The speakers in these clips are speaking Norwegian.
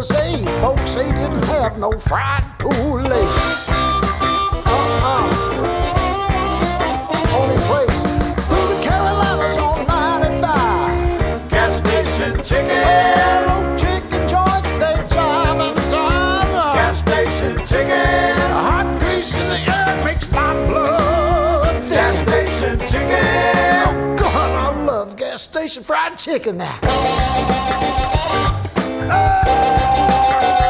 Champs Elysees. Folks, they didn't have no fried poulet. Uh-uh. Only place through the Carolinas on 95. Gas station chicken. Hello, chicken joints, they jive and jive. Gas station chicken. Hot grease in the air makes my blood thick. Gas station chicken. Oh, God, I love gas station fried chicken now. Oh.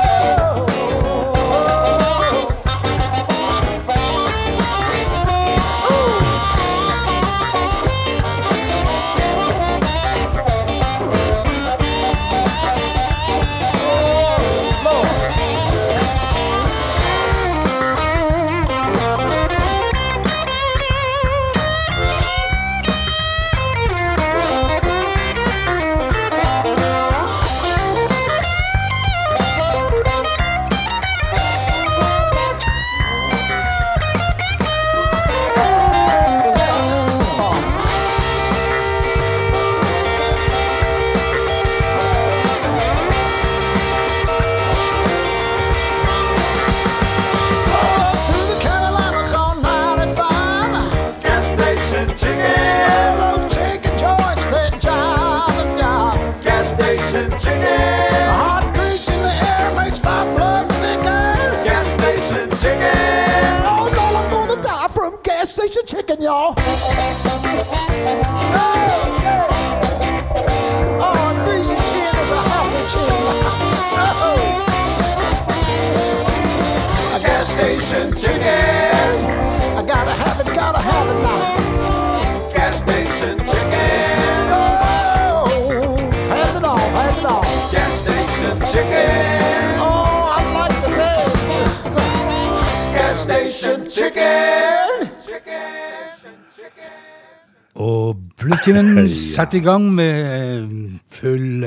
Og Bluestimen satte i gang med full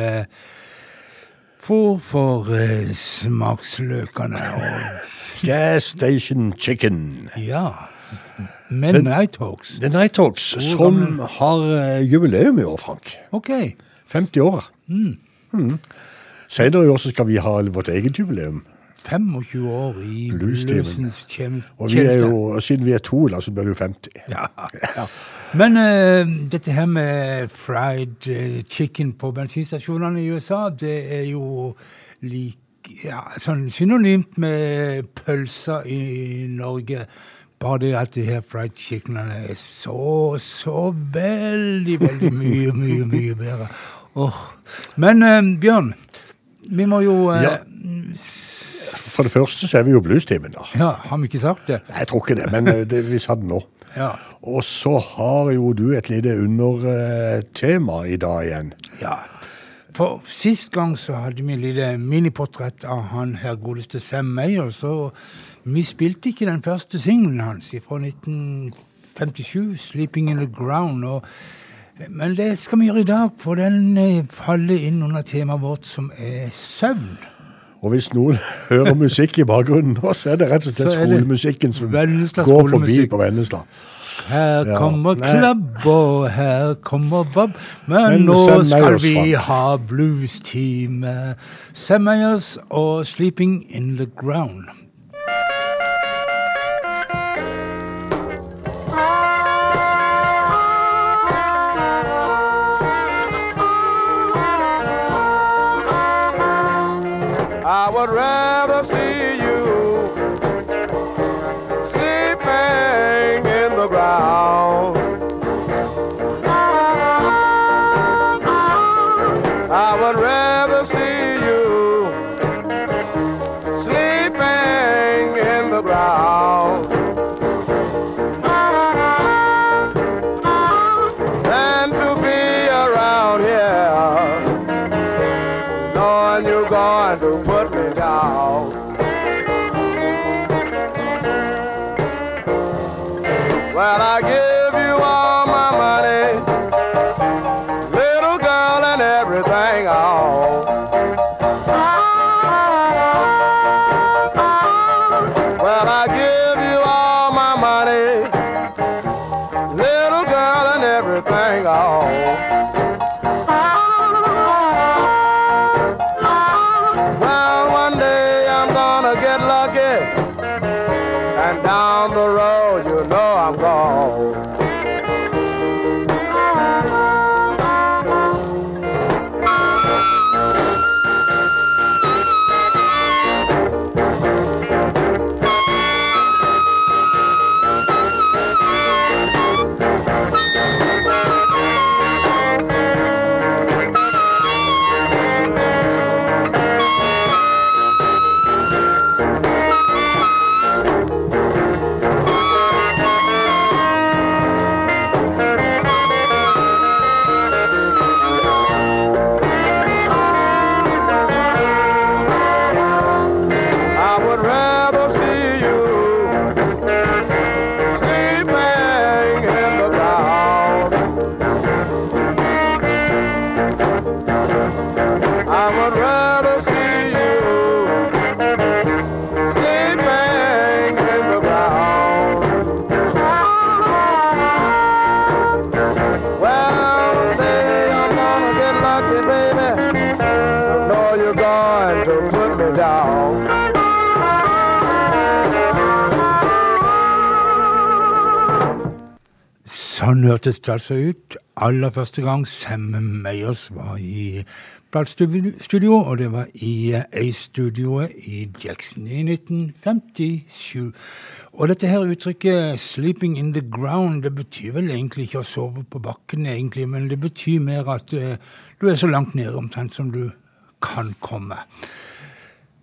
fôr for smaksløkene. Gas Station Chicken. ja Med Nighthawks. The Nighthawks, som har eh, jubileum i år, Frank. OK. 50 år. Mm. Senere i år skal vi ha vårt eget jubileum. 25 år i bluesens tjeneste. Og vi er jo, siden vi er to, da, så blir du jo 50. Ja. Men uh, dette her med fried eh, chicken på bensinstasjonene i USA, det er jo lik, ja, sånn synonymt med pølser i Norge. Bare det at de her fried chickenene er så, så veldig, veldig mye, mye, mye bedre. Åh. Men uh, Bjørn, vi må jo uh, Ja. For det første så er vi jo bluestimen, da. ja, Har vi ikke sagt det? Nei, Jeg tror ikke det, men eh, det, vi sa det nå. Ja. Og så har jo du et lite undertema i dag igjen. Ja. For sist gang så hadde vi et lite miniportrett av han her godeste Sam Mayer, så vi spilte ikke den første singelen hans fra 1957, 'Sleeping in the Ground'. og Men det skal vi gjøre i dag, for den eh, faller inn under temaet vårt som er søvn. Og hvis noen hører musikk i bakgrunnen nå, så er det rett og slett skolemusikken som Vennesla går forbi på Vennesla. Her Ja, kommer nei. Klubb, og her kommer Bob. Men, Men nå skal vi Frank. ha blues-time. Sam Meyers og 'Sleeping In The Ground'. I would rather Well, I det altså ut aller første gang Sam Meyers var i platestudio, og det var i A-studioet i Jackson i 1957. Og dette her uttrykket 'sleeping in the ground' det betyr vel egentlig ikke å sove på bakken, egentlig, men det betyr mer at eh, du er så langt nede omtrent som du kan komme.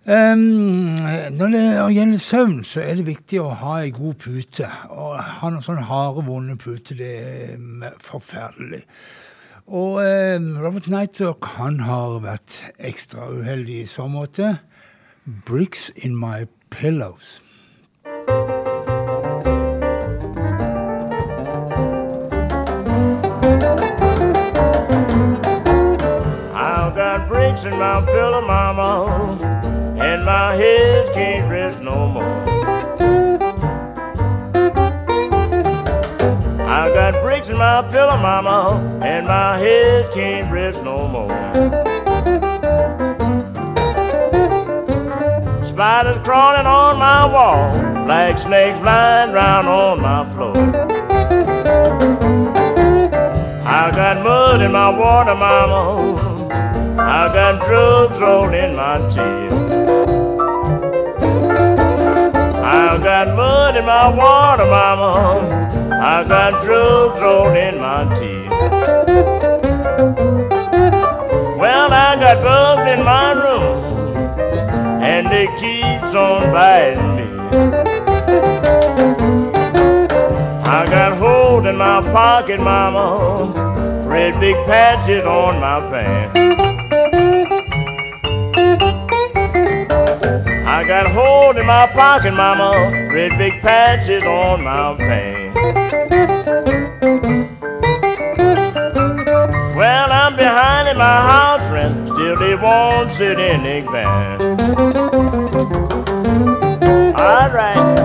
Ehm, når det gjelder søvn, så er det viktig å ha ei god pute. Å ha noen sånne harde, vonde puter, det er forferdelig. Og um, Robert Nightock han har vært ekstra uheldig i så måte. 'Bricks in my pillows'. I've got bricks in my pillow, mama, and my head can't rest no more. I've got bricks in my pillow, mama, and my head can't rest no more. Spiders crawling on my wall, like snakes flying round on my floor. I got mud in my water, mama. I got drugs rolled in my tail. I got mud in my water, mama. I've got drugs rolled in my teeth. Well, I got bugs in my room, and they keeps on biting me. I got holes in my pocket, mama. Red big patches on my pants. I got a holes in my pocket, mama. Red big patches on my pants. Well I'm behind in my house rent, still they won't sit in the van. All right.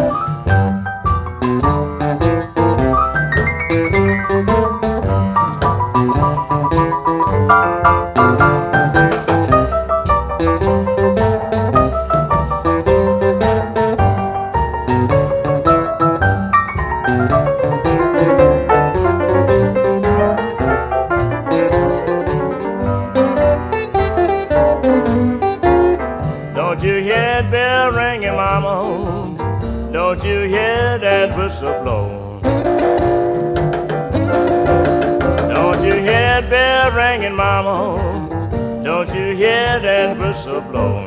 Bell ringing, mama? Don't you hear that whistle blow?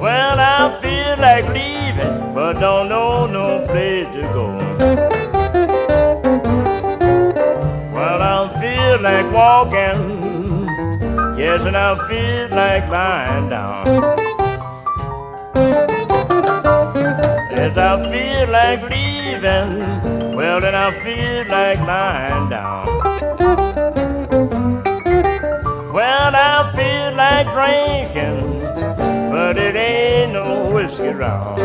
Well, I feel like leaving, but don't know no place to go. Well, I feel like walking. Yes, and I feel like lying down. Yes, I feel like leaving. Well, then I feel like lying down. Well, I feel like drinking, but it ain't no whiskey round.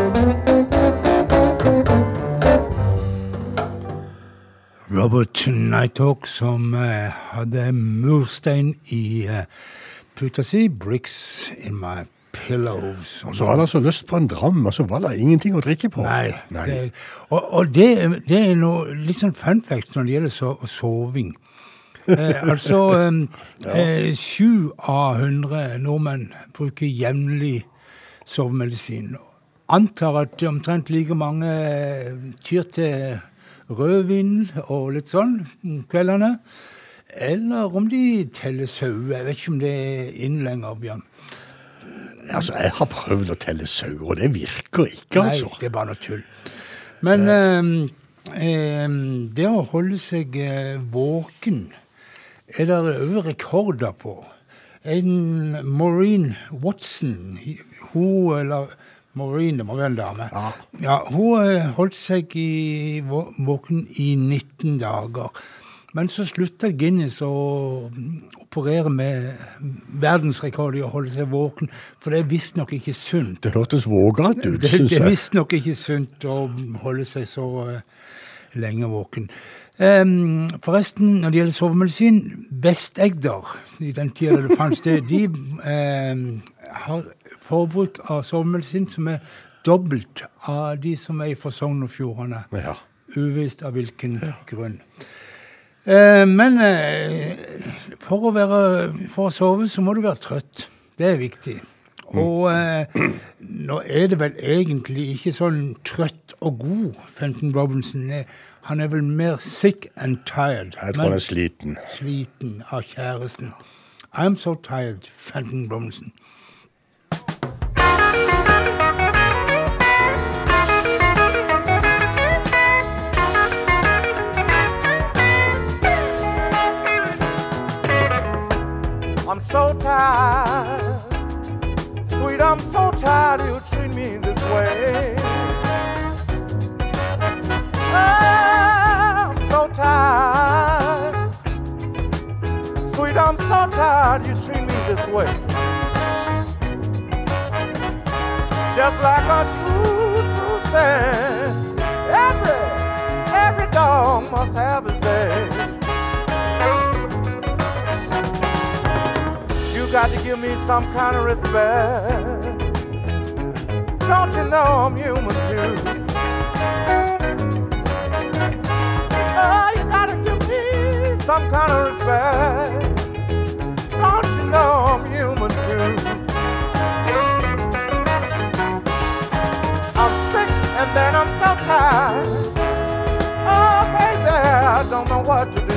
Robert Nighthawk som eh, hadde murstein i eh, puta si, 'Bricks in my pillows'. Og så hadde han så lyst på en dram, og så var det ingenting å drikke på. Nei. Nei. Det, og og det, det er noe litt sånn fun fact når det gjelder so soving. Eh, altså sju eh, Sju av hundre nordmenn bruker jevnlig sovemedisin. Antar at omtrent like mange eh, tyr til rødvin og litt sånn kveldene. Eller om de teller sauer. Jeg vet ikke om det er inn lenger, Bjørn. Altså, Jeg har prøvd å telle sauer, og det virker ikke, altså. Nei, det er bare noe tull. Men eh, eh, det å holde seg eh, våken er det òg rekorder på. En Maureen Watson, hun eller Maureen, det må være en dame. Ja. Hun eh, holdt seg i, våken i 19 dager. Men så slutta Guinness å operere med verdensrekord i å holde seg våken, for det er visstnok ikke sunt. Det hørtes vågalt ut, syns jeg. det er visstnok ikke sunt å holde seg så uh, lenge våken. Um, forresten, når det gjelder sovemedisin, Vest-Egder, i den tida det fant det, de um, har forbruk av sovemedisin som er dobbelt av de som er fra Sogn og Fjordane. Ja. Uvisst av hvilken grunn. Eh, men eh, for, å være, for å sove så må du være trøtt. Det er viktig. Og eh, nå er det vel egentlig ikke sånn trøtt og god Fenton Robinson. er. Han er vel mer sick and tired. Jeg tror han er sliten. sliten av kjæresten. I'm so tired, Fenton Robinson. So tired. Sweet, I'm so tired you treat me this way. Ah, I'm so tired. Sweet, I'm so tired you treat me this way. Just like a true, true saying. Every, every dog must have his day. Got to give me some kind of respect. Don't you know I'm human too? Oh, you gotta give me some kind of respect. Don't you know I'm human too? I'm sick and then I'm so tired. Oh, baby, I don't know what to do.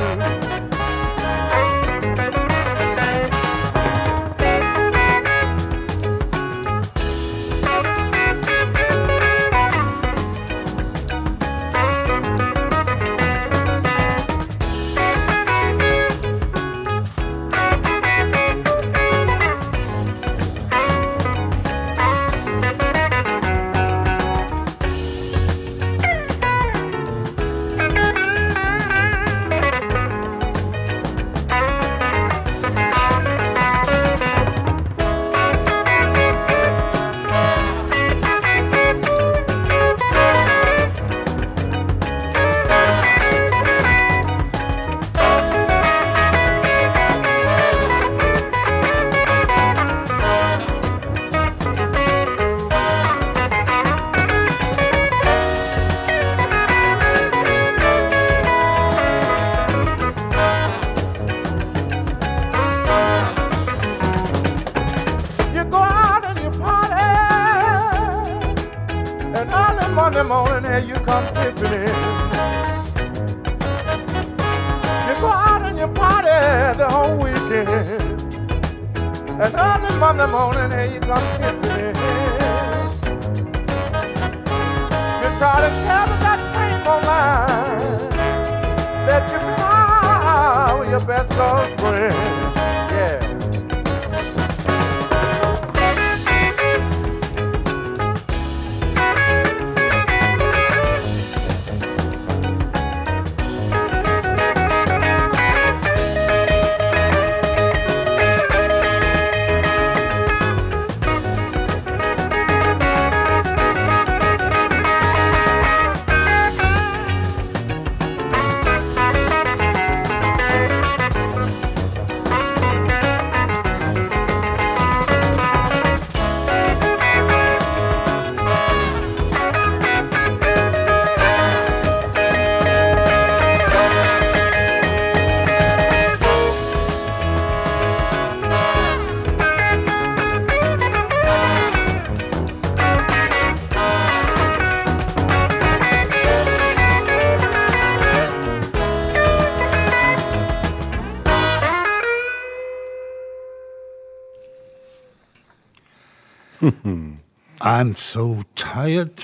I'm So Tired.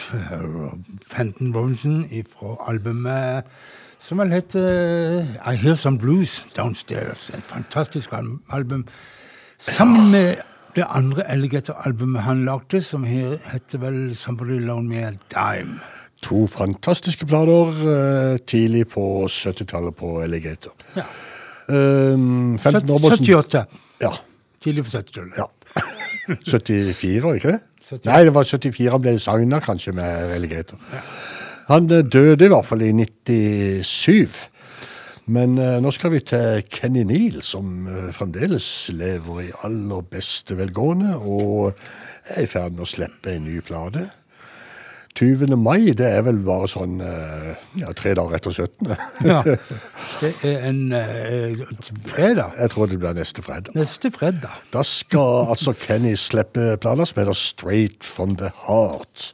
Fenton Robinson fra albumet som vel heter I Hear Some Blues Downstairs. Et fantastisk album. Sammen med det andre Alligator-albumet han lagde, som he- heter vel Somebody Loan Me a Dime. To fantastiske plater eh, tidlig på 70-tallet på Alligator. Ja. Um, 15 år 78. Ja. Tidlig på 70-tallet. ja. 74, ikke det? 70. Nei, det var 74 han ble signa kanskje med Alligator. Han eh, døde i hvert fall i 97. Men eh, nå skal vi til Kenny Neal, som eh, fremdeles lever i aller beste velgående og er i ferd med å slippe en ny plate. 20. mai, det er vel bare sånn eh, ja, tre dager etter 17. Ja. Det er en eh, fredag. Jeg tror det blir neste fredag. Neste fredag. Da skal altså Kenny slippe planer som heter Straight from the Heart.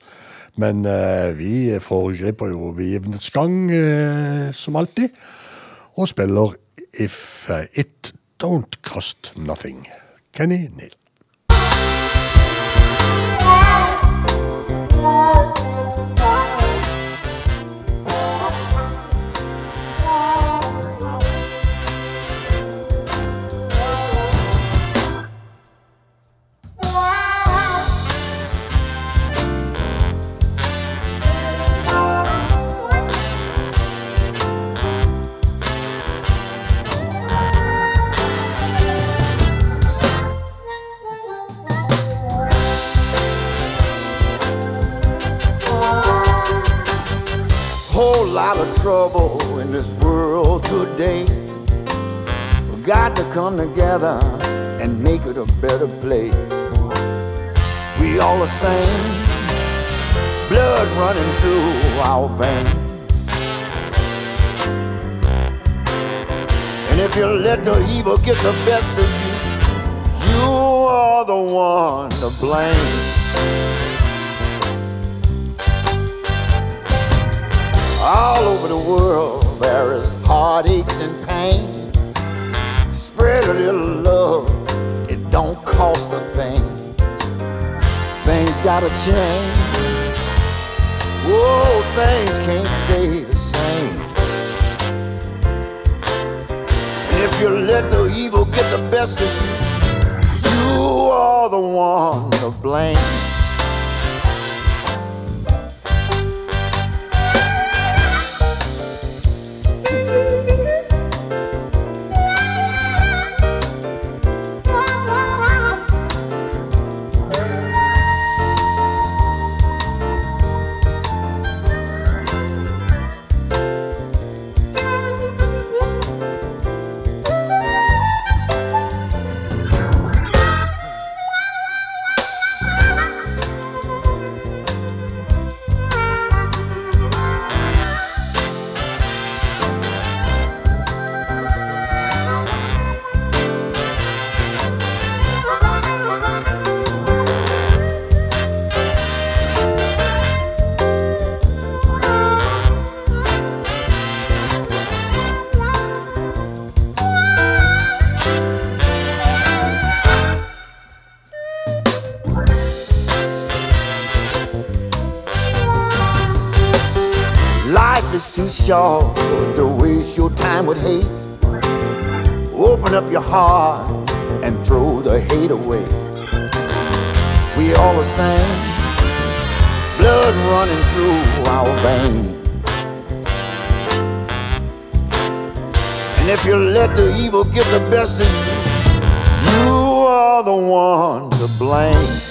Men eh, vi foregriper jo begivenhets gang, eh, som alltid, og spiller If It Don't Cost Nothing. Kenny Neal. Trouble in this world today. We got to come together and make it a better place. We all the same, blood running through our veins. And if you let the evil get the best of you, you are the one to blame. All over the world there is heartaches and pain. Spread a little love, it don't cost a thing. Things gotta change. Whoa, things can't stay the same. And if you let the evil get the best of you, you are the one to blame. Evil get the best of you, you are the one to blame.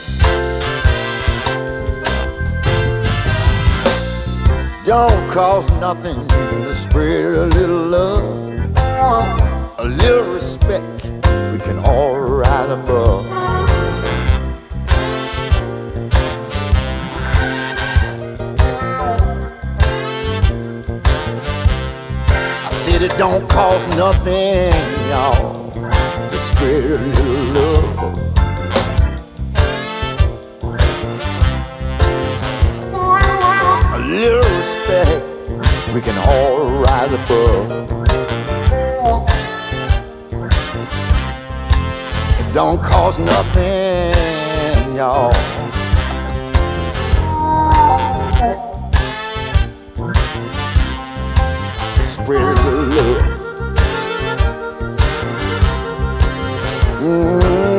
Don't cost nothing to spread a little love, a little respect. We can all rise above. It don't cost nothing, y'all, to spread a little love. A little respect, we can all rise above. It don't cost nothing, y'all. Spread little love. Mm.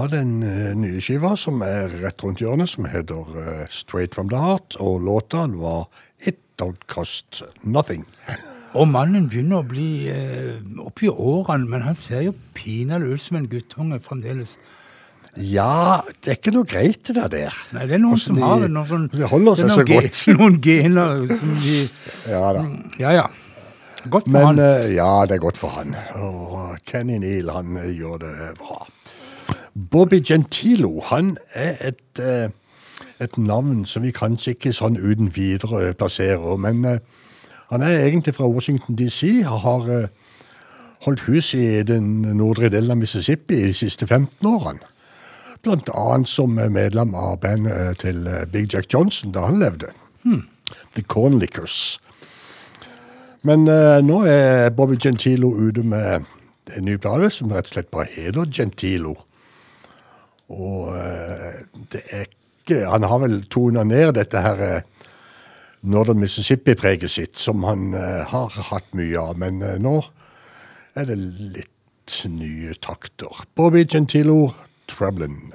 Fra den eh, nye skiva som er rett rundt hjørnet, som heter eh, Straight From The Heart, og låta var It Don't Cost Nothing. Og mannen begynner å bli eh, oppi årene, men han ser jo pinadø ut som en guttunge fremdeles. Ja, det er ikke noe greit det der. Nei, det er noen Hvordan som de- har det. Noen, sånn, de holder er seg så noen ge- godt. Noen gener som de Ja da. Ja, ja. Godt for Men han. eh, ja, det er godt for han. Og Kenny Neal, han gjør det bra. Bobby Gentilo, han er et, eh, et navn som vi kanskje ikke sånn uten videre plasserer. Men eh, han er egentlig fra Washington DC. Han har eh, holdt hus i den nordre delen av Mississippi de siste 15 årene. Blant annet som medlem av bandet til Big Jack Johnson da han levde. The Cornlickers. Men uh, nå er Bobby Gentilo ute med en ny plate som rett og slett bare heter Gentilo. Og eh, det er ikke Han har vel tona ned dette her eh, Northern Mississippi-preget sitt, som han eh, har hatt mye av. Men nå er det litt nye takter. Bobby Gentilo, 'Troublin'.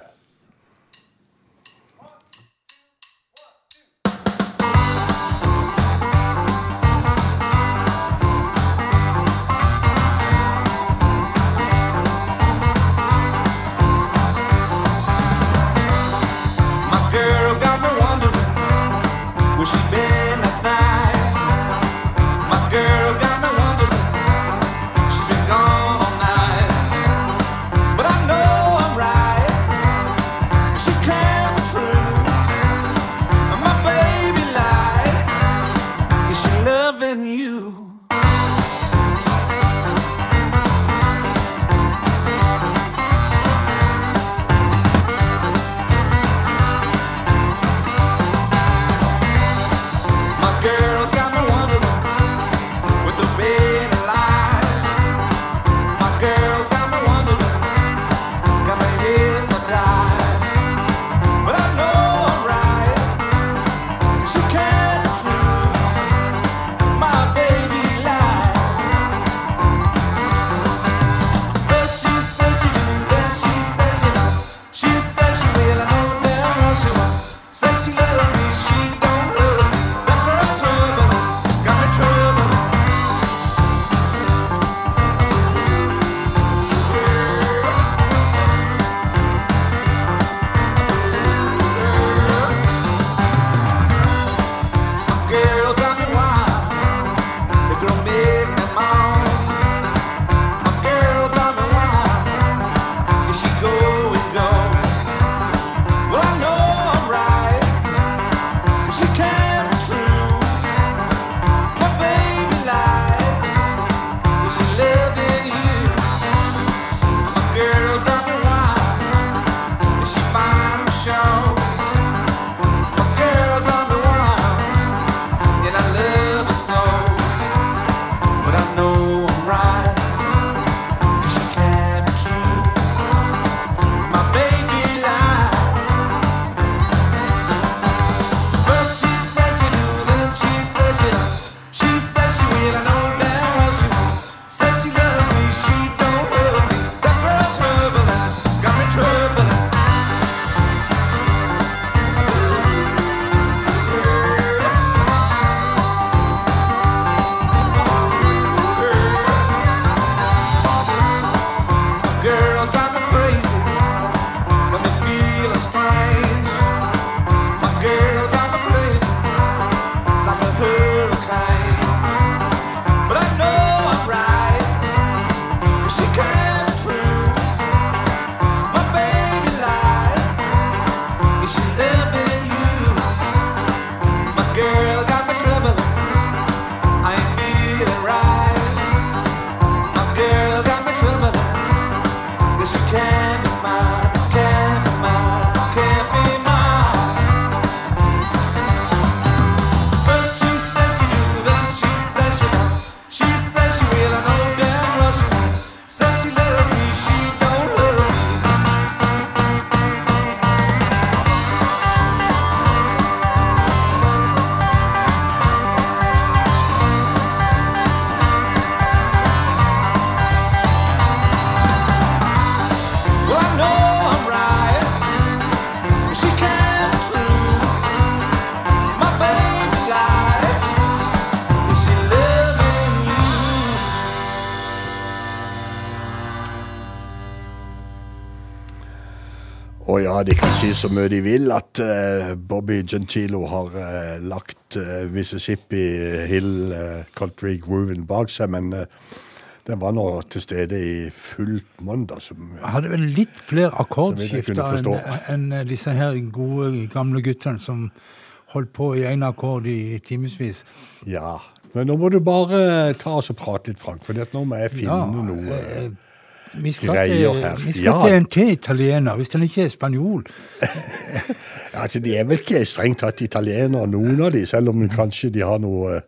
Si så mye de vil at eh, Bobby Gentilo har eh, lagt eh, Mississippi Hill Country Grooven bak seg, men den var nå til stede i fullt monn, hadde vel litt flere akkordskifter enn en, disse her gode, gamle guttene som holdt på i én akkord i timevis. ja. Men nå må du bare ta oss og prate litt, Frank, for nå må jeg finne noe eh, Vi skal, greier til, her. vi skal Ja. til en til italiener, hvis den ikke er spanjol. Altså, De er vel ikke strengt tatt italienere, noen av de, selv om kanskje de har noe eh,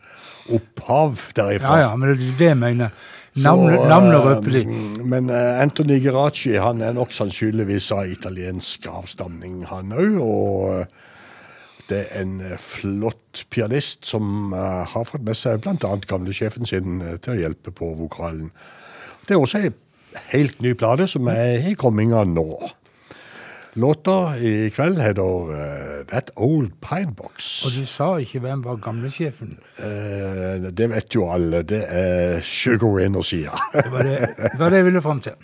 opphav derifra. Ja, ja, men det er det jeg mener. Eh, røper de. Men eh, Anthony Geraci han er nok sannsynligvis av italiensk avstamning, han òg. Og det er en flott pianist som har fått med seg bl.a. gamlesjefen sin til å hjelpe på vokalen. Det er også ei helt ny plate som er i komminga nå. Låta i kveld heter uh, That Old Pine Box. Og du sa ikke hvem var gamlesjefen. Uh, det vet jo alle. Det er Sugar Ray Norcia. Det var det, det var det jeg ville fram til.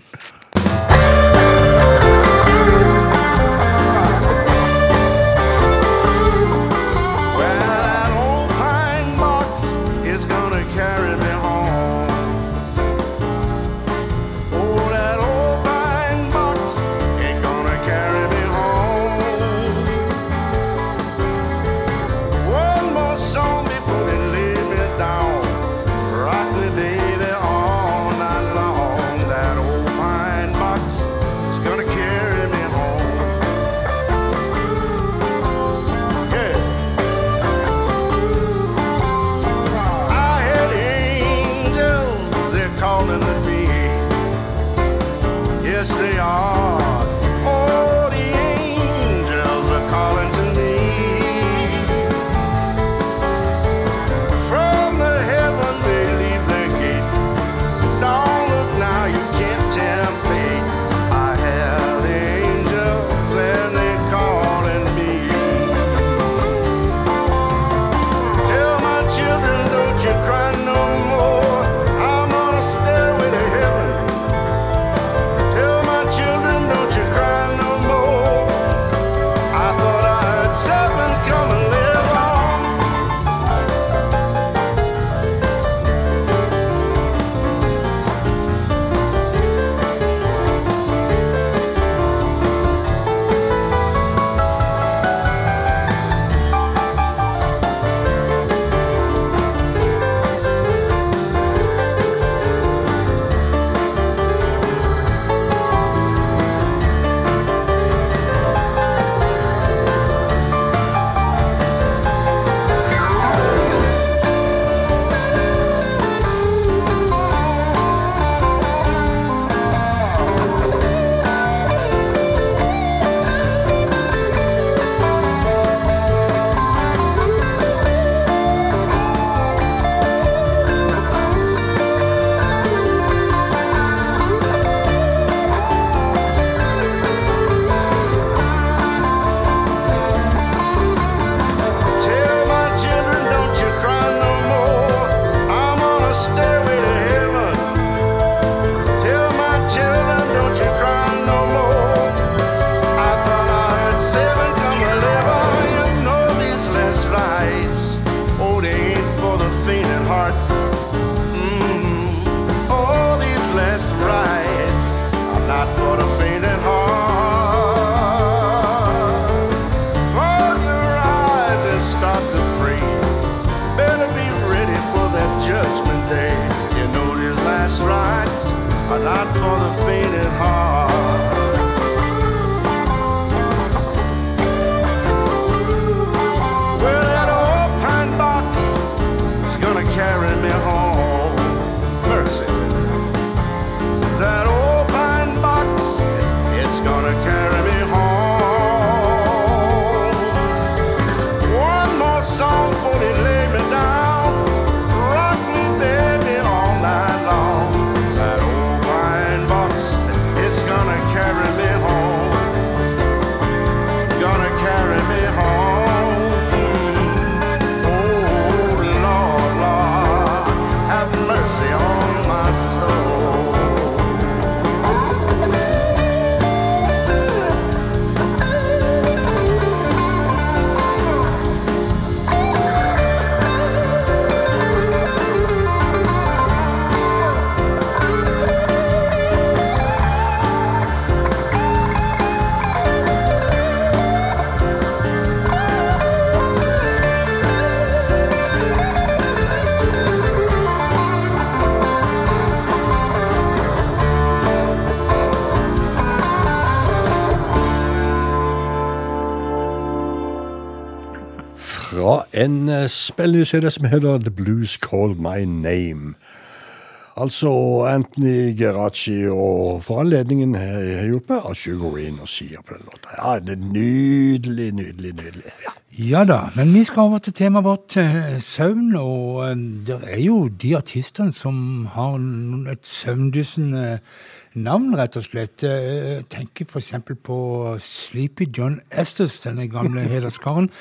En uh, spillende CD som heter The Blues Call My Name. Altså Anthony Geraci og for anledningen har gjort av Sugar Green og Sia på den låta. Ja, det er nydelig, nydelig, nydelig. Ja. Ja da, men vi skal over til temaet vårt, eh, søvn. Og eh, det er jo de artistene som har et søvndyssende navn, rett og slett. Eh, Jeg tenker f.eks. på Sleepy John Estes, denne gamle hederskaren.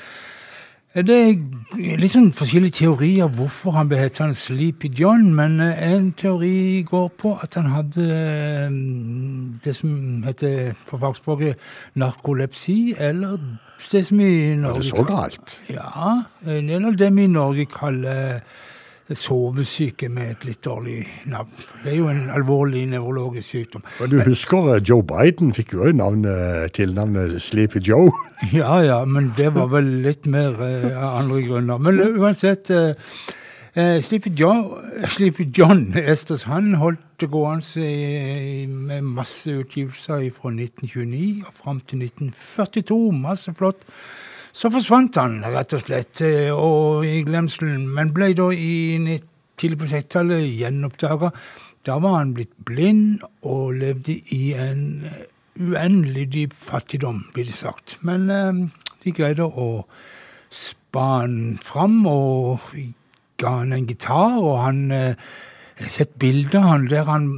Det er litt sånn forskjellige teorier hvorfor han ble hetende Sleepy John, men eh, en teori går på at han hadde eh, det som heter på fagspråket narkolepsi, eller det som i Norge Var det så galt? Ja, eller det vi i Norge kaller sovesyke med et litt dårlig navn. Det er jo en alvorlig nevrologisk sykdom. Men du husker eh, Joe Biden fikk jo navnet, tilnavnet Sleepy Joe. Ja, ja, men det var vel litt mer eh, av andre grunner. Men eh, uansett eh, eh, Sleepy, John, Sleepy John Estes han holdt gående i, med masse utgivelser fra 1929 og fram til 1942. Masse flott. Så forsvant han rett og slett eh, og i glemselen, men ble da i tidlig på 60-tallet gjenoppdaga. Da var han blitt blind og levde i en eh, uendelig dyp fattigdom, blir det sagt. Men eh, de greide å spa han fram og ga han en gitar, og han eh, har sett bilder han der han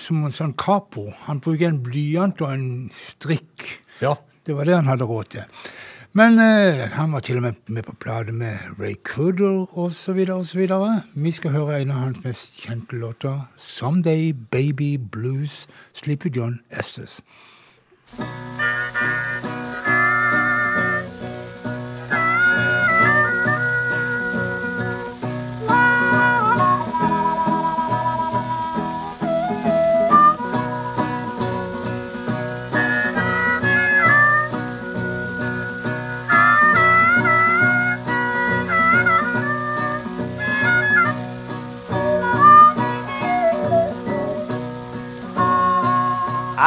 som en sånn capo. Han bruker en blyant og en strikk. Ja. Det var det han hadde råd til. Men eh, han var til og med med på plate med Ray Cooder osv. osv. Vi skal høre en av hans mest kjente låter, 'Someday Baby Blues', Sleepy John Estes.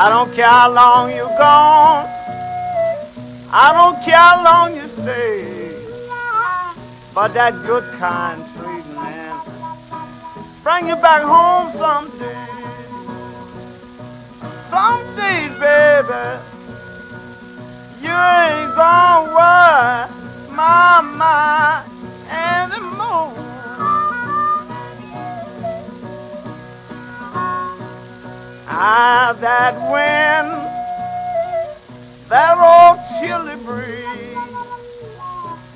I don't care how long you're gone. I don't care how long you stay. But that good kind treating man bring you back home someday. Some days, baby, you ain't gonna worry my mind anymore. Ah, that wind, that old chilly breeze,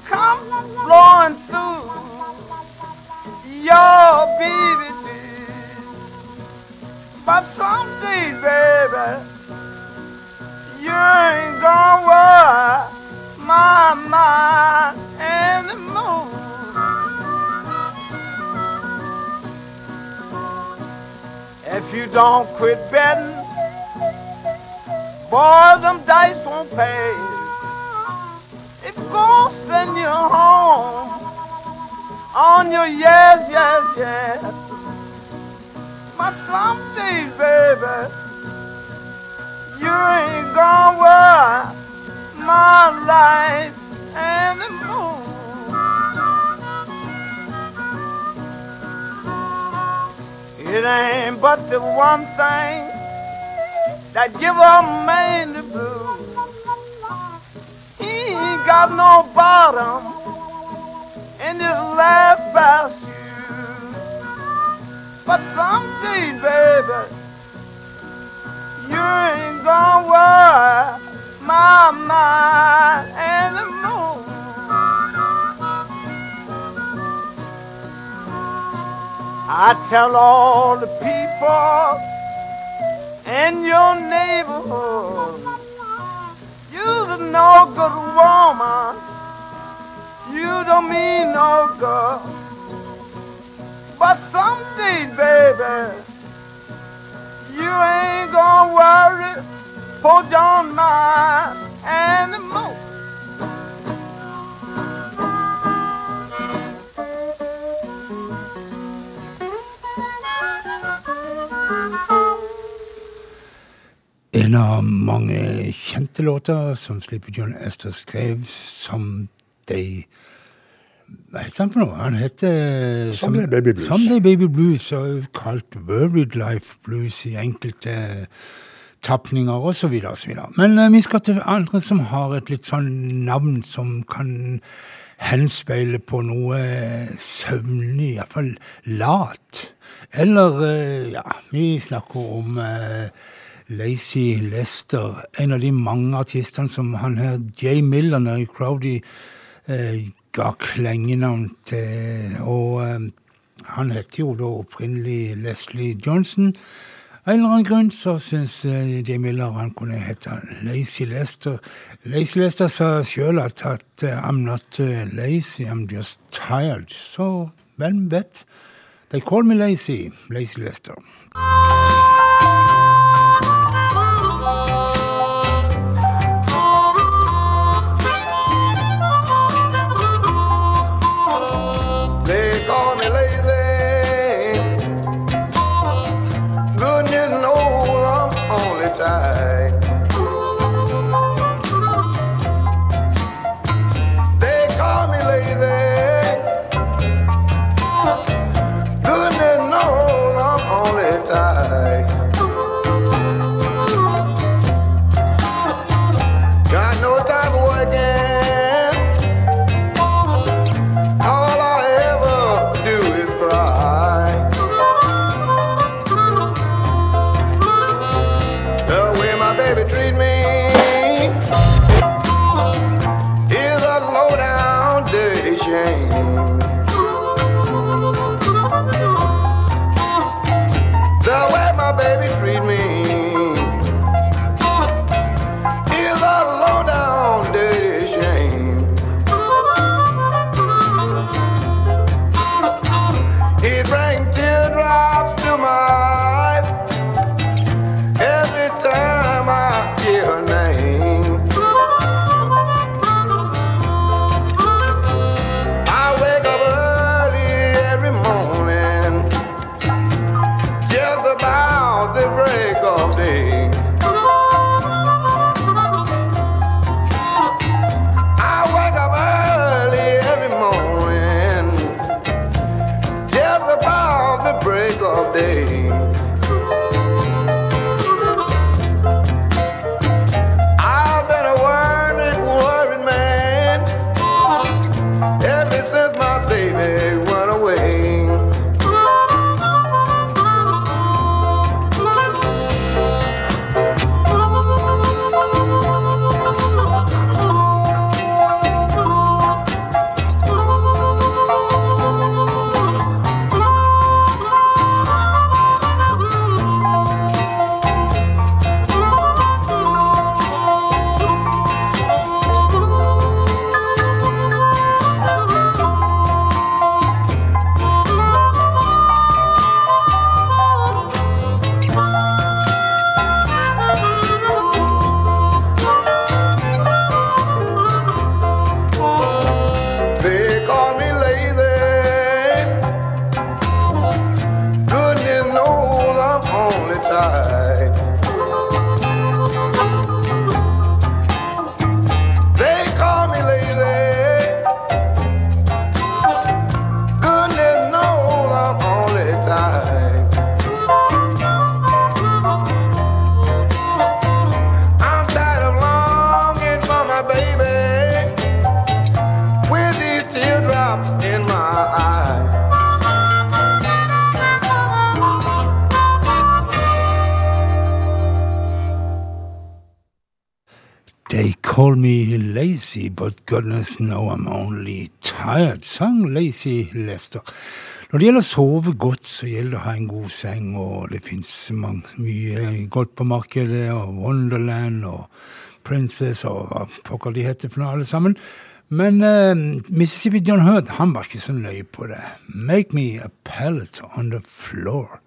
come blowing through your BBD. But some days, baby, you ain't gonna worry my mind anymore. If you don't quit betting Boy, them dice won't pay. It gonna send you home on your yes, yes, yes. But some days, baby, you ain't gonna worry my life anymore. It ain't but the one thing that give a man the blues. He ain't got no bottom in his last pair shoes. But someday, baby, you ain't gonna worry my mind anymore. I tell all the people in your neighborhood, you're no good woman. You don't mean no good. But someday, baby, you ain't gonna worry for John mine anymore. En av mange kjente låter som Sleepy John Esther skrev, som de Hva heter han for noe? Han heter Someday Baby Blues. Someday Baby Blues, og kalt Worried Life Blues i enkelte tapninger osv. osv. Men eh, vi skal til andre som har et litt sånn navn som kan henspeile på noe søvnig, iallfall lat. Eller, eh, ja, vi snakker om eh, Lazy Lester, en av de mange artistene som han her Jay Miller i Crowdy eh, ga klengenavn til. Og eh, han het jo da opprinnelig Leslie Johnson. Av en eller annen grunn så syns eh, Jay Miller han kunne hete Lazy Lester. Lazy Lester sa sjøl at, at eh, I'm not eh, lazy, I'm just tired. Så hvem vet? They call me lazy, Lazy Lester. Goodness no, I'm only tired, sang Lazy Lester. Når det gjelder å sove godt, så gjelder det å ha en god seng, og det fins mye godt på markedet, og Wonderland og Princess og hva pokker de heter for noe, alle sammen. Men eh, Mississippi John Hurt, han var ikke så nøye på det. Make me a pallet on the floor.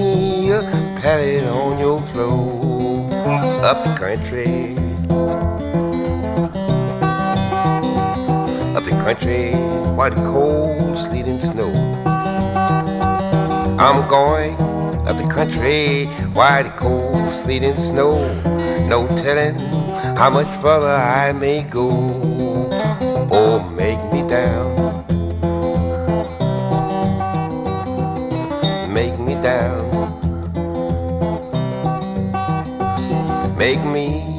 A pally on your floor. Up the country. Up the country while the cold sleet and snow. I'm going up the country while the cold sleet and snow. No telling how much further I may go. Oh, make me down. Make me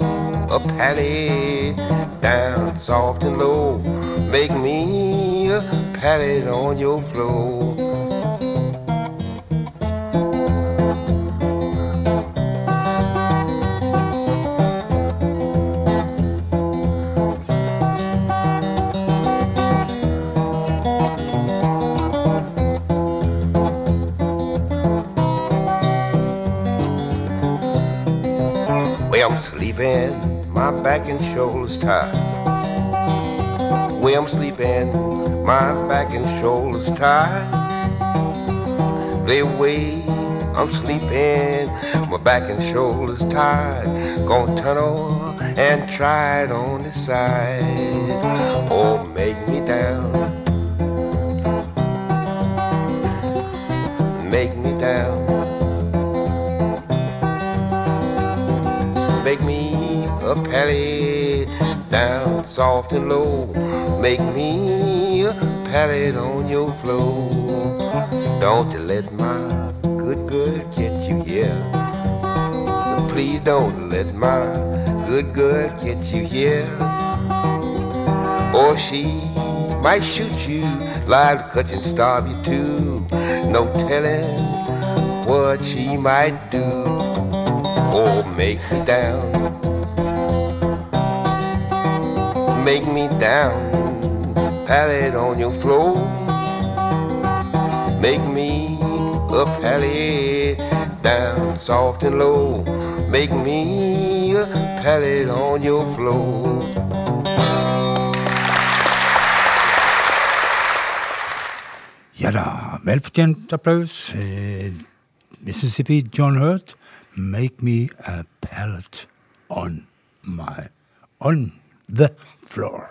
a pally down soft and low. Make me a pally on your floor. My back and shoulders tired. Where I'm sleeping, my back and shoulders tired. The way I'm sleeping, my back and shoulders tired. Gonna turn over and try it on the side. And low. Make me a pallet on your floor. Don't you let my good girl get you here. Please don't let my good girl get you here. Or she might shoot you, lie cut you and starve you too. No telling what she might do. Or make me down. Make me down. Pallet on your floor. Make me a pallet down soft and low. Make me a pallet on your floor. Ja da, velfortjent applaus. Eh, Mississippi John Hurt, 'Make Me a Pallet on My On The Floor'.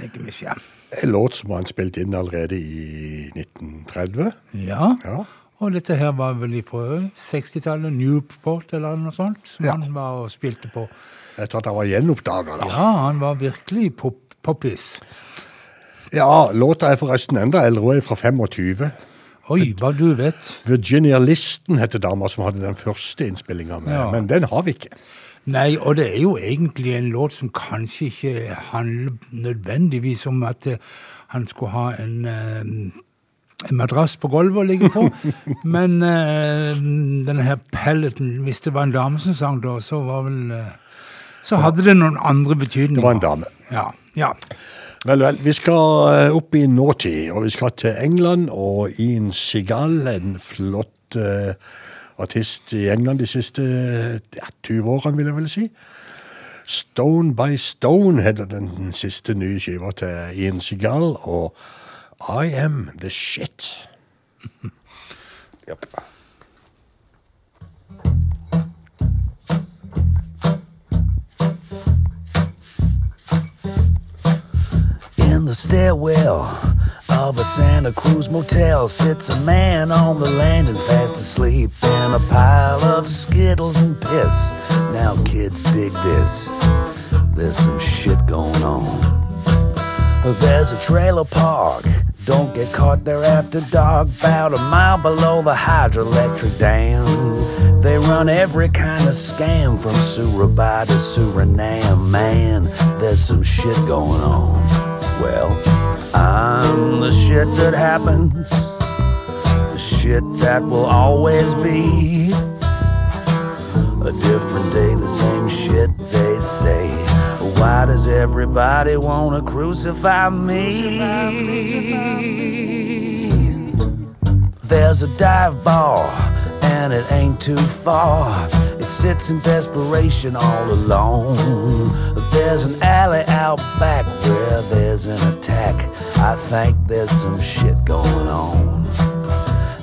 Tenker vi ikke. En låt som han spilte inn allerede i 1930. Ja. Ja. Og dette her var vel fra 60-tallet, Newport eller noe sånt, som Ja. han var og spilte på. Etter at han var gjenoppdaga, da. Ja, han var virkelig pop poppis. Ja, låta er forresten enda eldre, er fra 25. Oi, hva du vet. Virginia Listen heter dama som hadde den første innspillinga, med, Ja. men den har vi ikke. Nei, og det er jo egentlig en låt som kanskje ikke handler nødvendigvis om at eh, han skulle ha en eh, en madrass på gulvet å ligge på. Men eh, denne her pelleten, hvis det var en dame som sang da, så var vel Så hadde det noen andre betydninger. Det var en dame. Ja. ja. Vel, vel. Vi skal opp i nåtid, og vi skal til England og Ian Sigal, en flott eh, artist i England de siste ja, 20 årene, vil jeg vel si. Stone by Stone heter den siste nye skiva til Ian Seagal, og I Am The Shit. yep. In the stairwell of a Santa Cruz motel sits a man on the landing fast asleep in a pile of skittles and piss. Now, kids, dig this. There's some shit going on. There's a trailer park. Don't get caught there after dark. About a mile below the hydroelectric dam. They run every kind of scam from Surabaya to Suriname. Man, there's some shit going on. Well, I'm the shit that happens. The shit that will always be. A different day, the same shit they say. Why does everybody wanna crucify me? There's a dive bar, and it ain't too far. It sits in desperation all alone. There's an alley out back where there's an attack. I think there's some shit going on.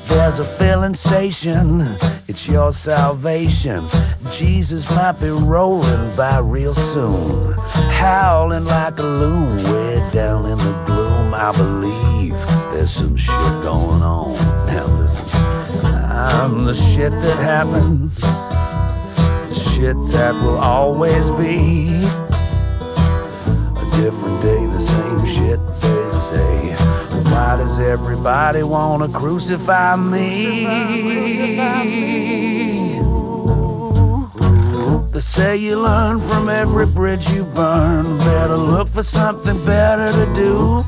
There's a filling station, it's your salvation. Jesus might be rolling by real soon, howling like a loon way down in the gloom. I believe there's some shit going on. Now listen, I'm the shit that happens, the shit that will always be. Different day, the same shit they say. Why does everybody wanna crucify me? They say you learn from every bridge you burn. Better look for something better to do.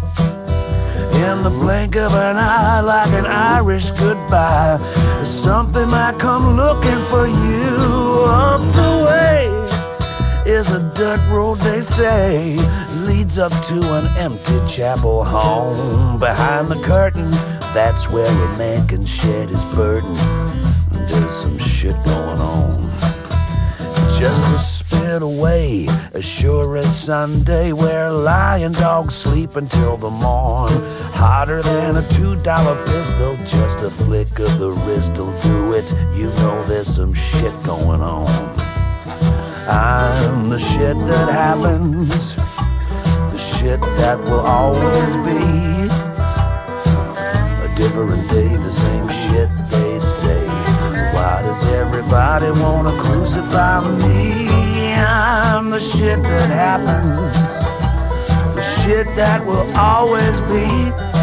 In the blink of an eye, like an Irish goodbye, something might come looking for you up the way is a dirt road, they say, leads up to an empty chapel home. Behind the curtain, that's where a man can shed his burden. There's some shit going on. Just a spit away, as sure as Sunday, where lion dogs sleep until the morn. Hotter than a two dollar pistol, just a flick of the wrist'll do it. You know there's some shit going on. I'm the shit that happens, the shit that will always be. A different day, the same shit they say. Why does everybody wanna crucify me? I'm the shit that happens, the shit that will always be.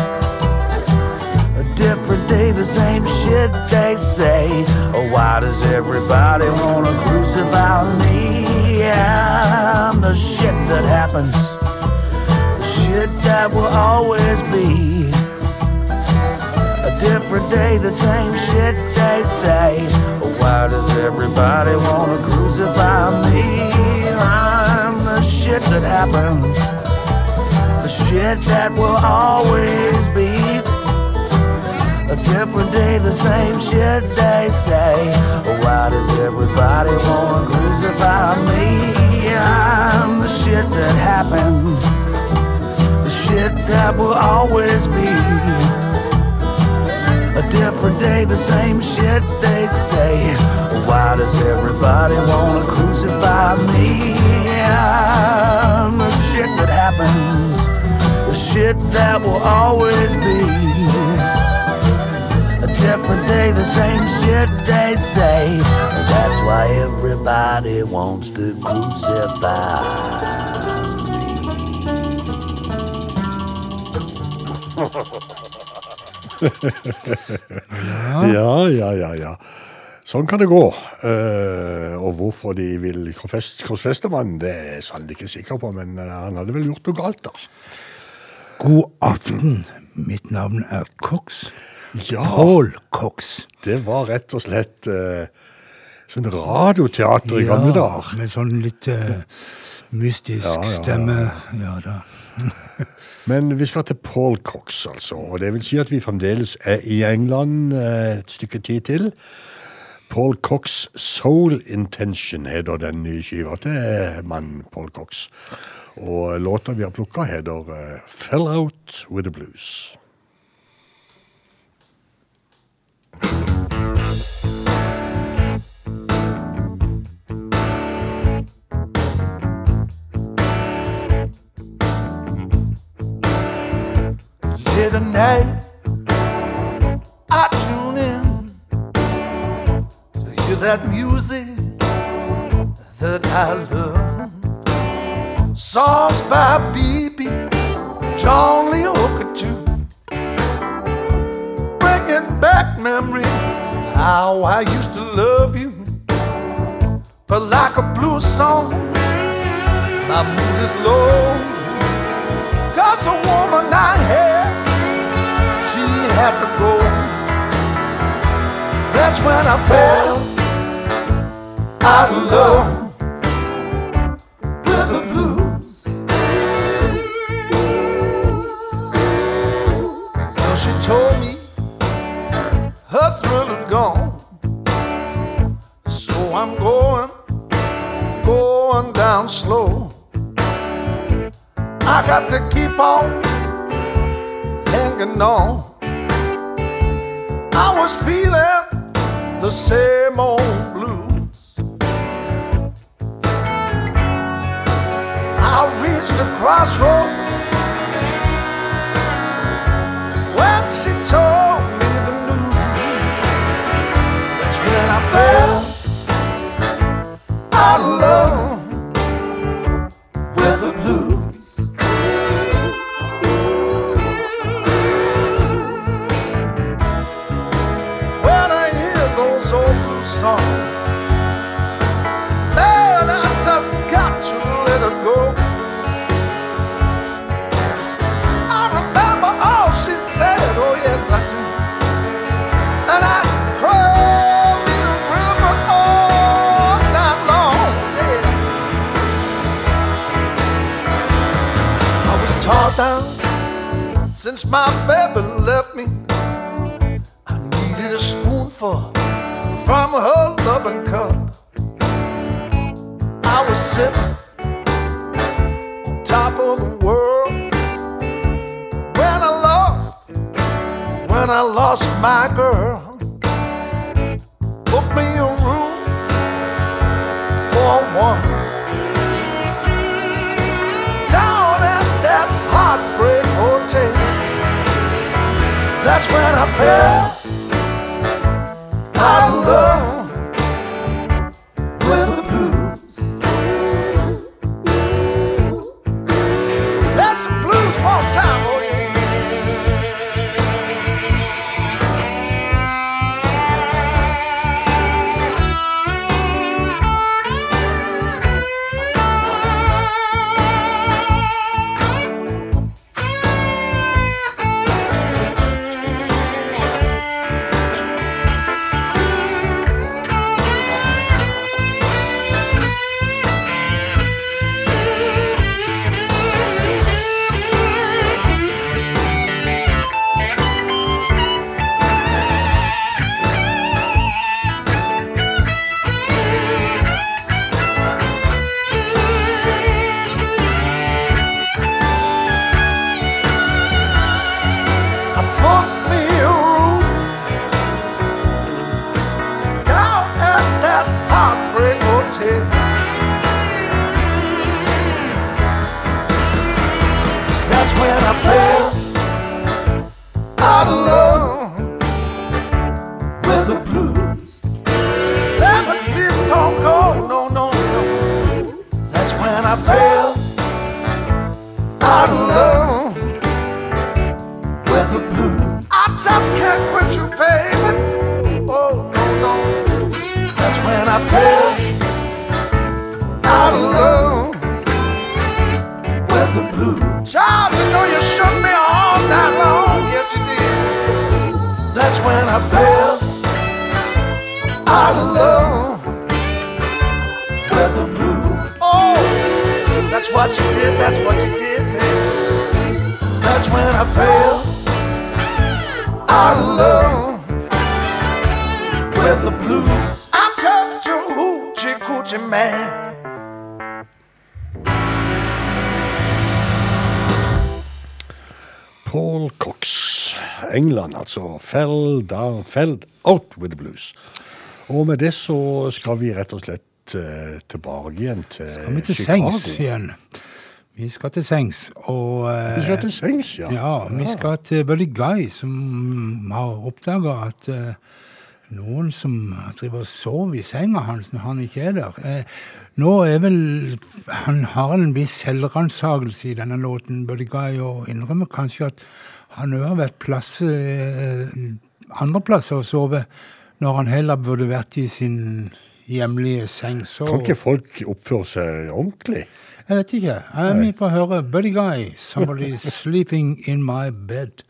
A different day, the same shit they say. Oh, why does everybody wanna crucify me? Yeah, I'm the shit that happens, the shit that will always be. A different day, the same shit they say. Oh, why does everybody wanna crucify me? I'm the shit that happens, the shit that will always be. A different day, the same shit they say. Why does everybody wanna crucify me? I'm the shit that happens, the shit that will always be. A different day, the same shit they say. Why does everybody wanna crucify me? I'm the shit that happens, the shit that will always be. Different day, the same shit they say. That's why everybody wants to crucify Ja, ja, ja, ja. Sånn kan det gå. Uh, og hvorfor de vil korsfeste mannen, det er sannelig ikke sikker på, men eh, han hadde vel gjort noe galt, da. God aften, Mitt navn er Cox. Ja, Paul Cox. det var rett og slett eh, sånn radioteater i gamle dager. Med sånn litt eh, mystisk Ja, ja, ja. stemme. Ja da. Men vi skal til Paul Cox, altså. Og det vil si at vi fremdeles er i England eh, et stykke tid til. Paul Cox Soul Intention heter den nye skiva til mannen Paul Cox. Og låta vi har plukka, heter eh, Fell Out With The Blues. Late at night, I tune in to hear that music that I love. Songs by B.B. John Lee Hooker memories of how I used to love you. But like a blues song, my mood is low. Cause the woman I had, she had to go. That's when I fell out of love. She told me gone. So I'm going, going down slow. I got to keep on hanging on. I was feeling the same old blues. I reached a crossroads when she told me fell out of love since my baby left me. I needed a spoonful from her loving cup. I was sitting on top of the world when I lost, when I lost my girl. Booked me a room for one That's when I fell. Out of love altså. Fell down, fell out with the blues. Og med det så skal vi rett og slett uh, tilbake igjen til Chicago. Skal vi til Chicago. sengs igjen? Vi skal til sengs, og uh, Vi skal til sengs, ja. Ja, vi skal til Buddy Guy, som har oppdaga at uh, noen som driver og sover i senga hans når han ikke er der. Uh, nå er vel Han har en viss selvransakelse i denne låten, Buddy Guy, og innrømmer kanskje at han òg har vært plass, andreplasser andre plasser å sove, når han heller burde vært i sin hjemlige seng. Så Kan ikke folk oppføre seg ordentlig? jeg vet ikke. Jeg er med på å høre Buddy Guy, 'Somebody Sleeping In My Bed'.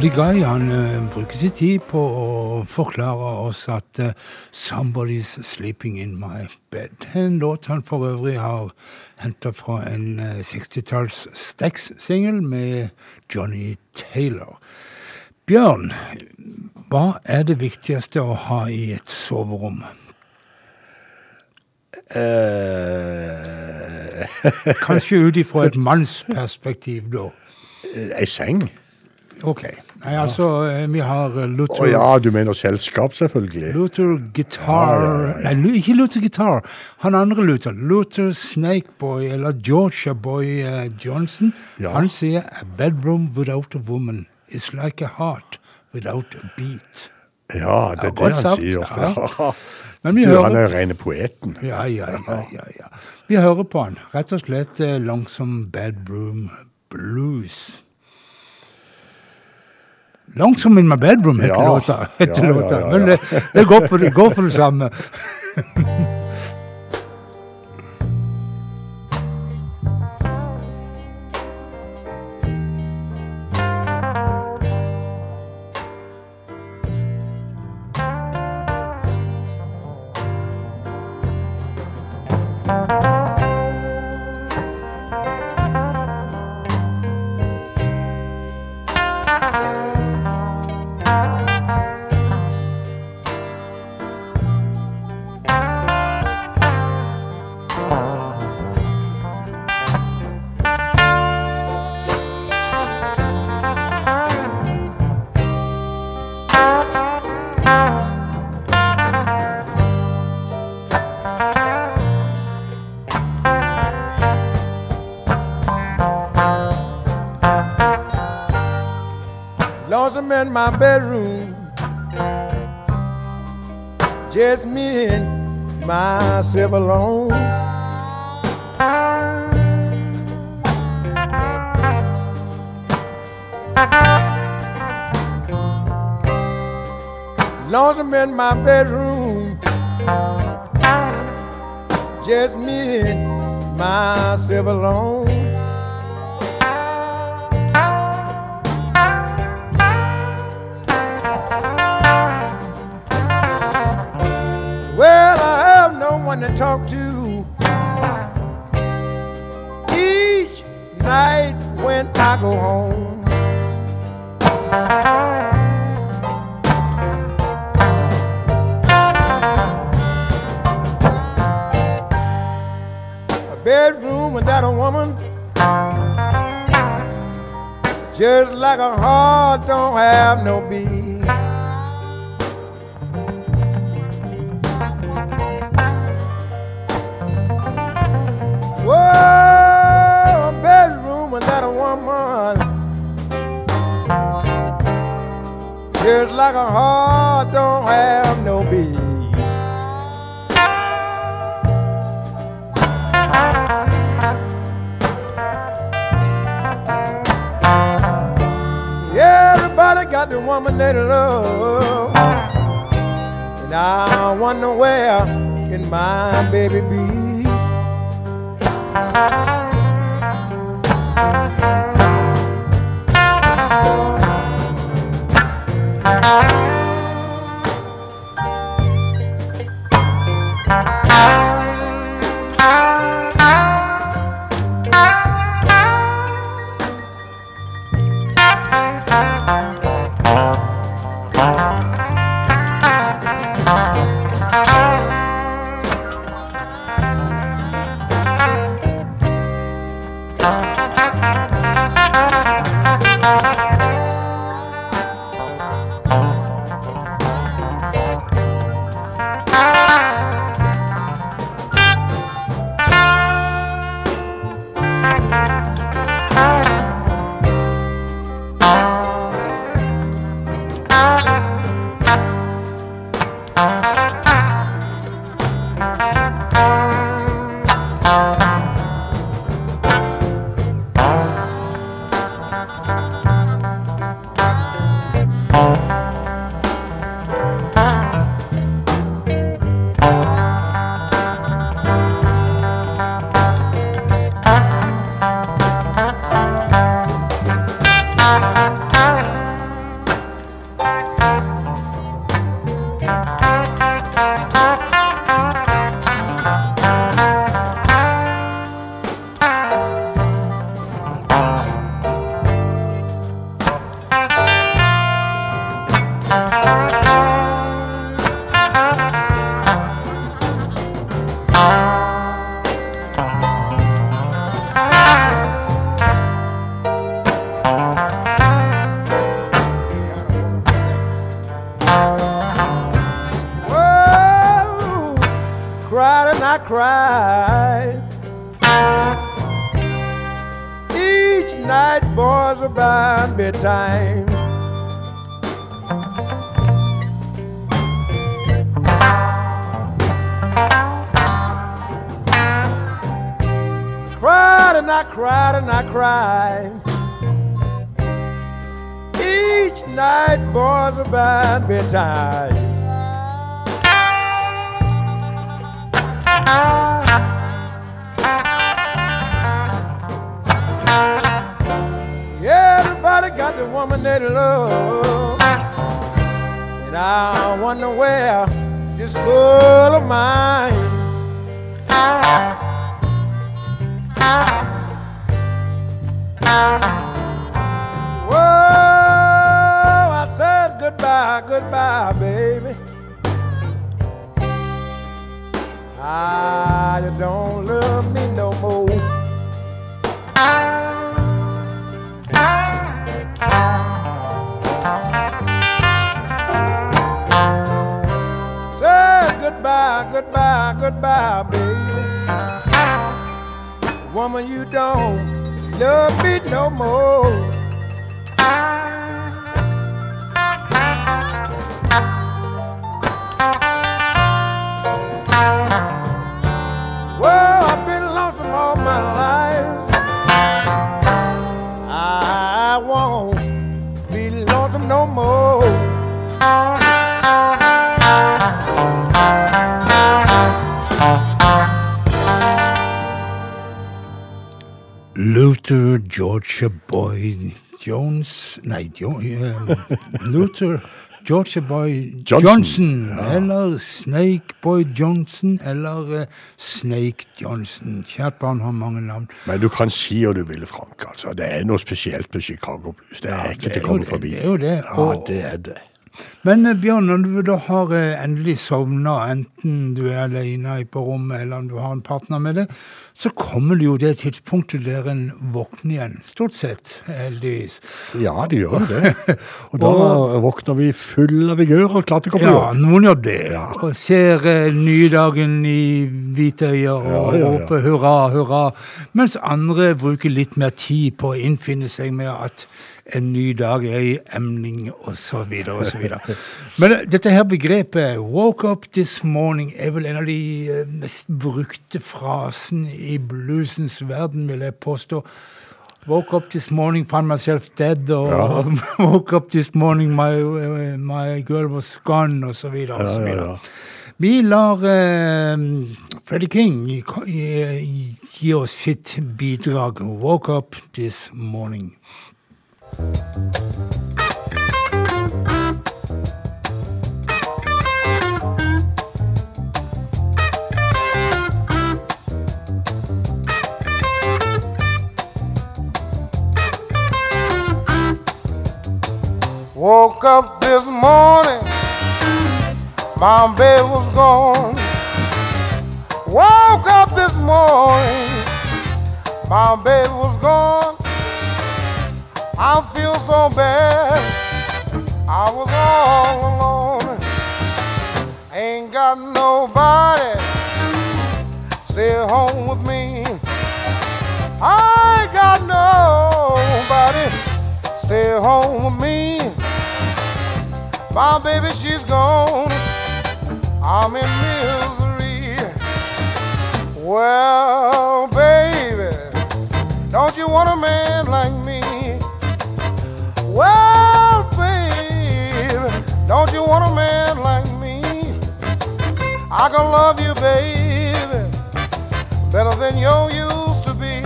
Buddy Guy han eh, bruker sin tid på å forklare oss at eh, 'Somebody's Sleeping In My Bed'. En låt han for øvrig har henta fra en eh, 60-talls Stax-singel med Johnny Taylor. Bjørn, hva er det viktigste å ha i et soverom? Eh, Kanskje ut ifra et mannsperspektiv, da. Ei seng? Ok. Nei, altså, eh, vi har Luther Å Luther ja, du mener selskap, selvfølgelig. Luther Guitar Ja, ja, ja. Nei, ikke Luther Guitar. Han andre Luther. Luther Snakeboy, eller Georgia Boy uh, Johnson. Han sier A bedroom without a woman is like a heart without a beat. Ja, det er det han sagt. sier. Men vi Du, han er er rene poeten. ja, ja, ja, ja, ja. Vi hører på han. Rett og slett uh, Langsom Bedroom Blues. Langsom in my bedroom heter Ja. låta. Heter Ja, låta. Men det, det, går for, det går for det samme. like a heart don't have no beat. Everybody got the woman they love. And I wonder where can my baby be? Goodbye, baby. Woman, you don't love me no more. Georgia Boy Jones Nei, jo, eh, Luther Georgia Boy Johnson. Johnson. Eller Snake Boy Johnson. Eller eh, Snake Johnson. Kjært barn har mange navn. Men du kan si hva du vil, Frank. altså. Det er noe spesielt med Chicago Blues. Det er ikke det er til å komme forbi. det er jo det, Ja, og- det er det. Men eh, Bjørn, når du da har eh, endelig sovna, enten du er alene på rommet eller om du har en partner med deg, så kommer det jo det tidspunktet der en våkner igjen. Stort sett, heldigvis. Ja, det gjør jo det. Og da våkner vi full av vigør og klar til å komme på Ja, noen gjør det. Ja. Og ser eh, nydagen i hvite øyne og ja, ja. roper hurra, hurra. Mens andre bruker litt mer tid på å innfinne seg med at en ny dag er i emning, osv. osv. Men eh, dette her begrepet 'woke up this morning' er vel en av de eh, mest brukte frasene i bluesens verden, vil jeg påstå. Woke up this morning, found myself dead, og woke up this morning, my, my girl was gone, så Ja, ja. Vi lar uh, Freddie King gi oss sitt bidrag. Woke up this morning. Woke up this morning, My baby was gone. Woke up this morning, my baby was gone. I feel so bad. I was all alone. Ain't got nobody stay home with me. I ain't got nobody stay home with me. My baby, she's gone. I'm in misery. Well, baby, don't you want a man like me? Well, baby, don't you want a man like me? I can love you, baby, better than you used to be.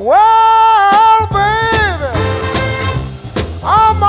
Well, baby, I'm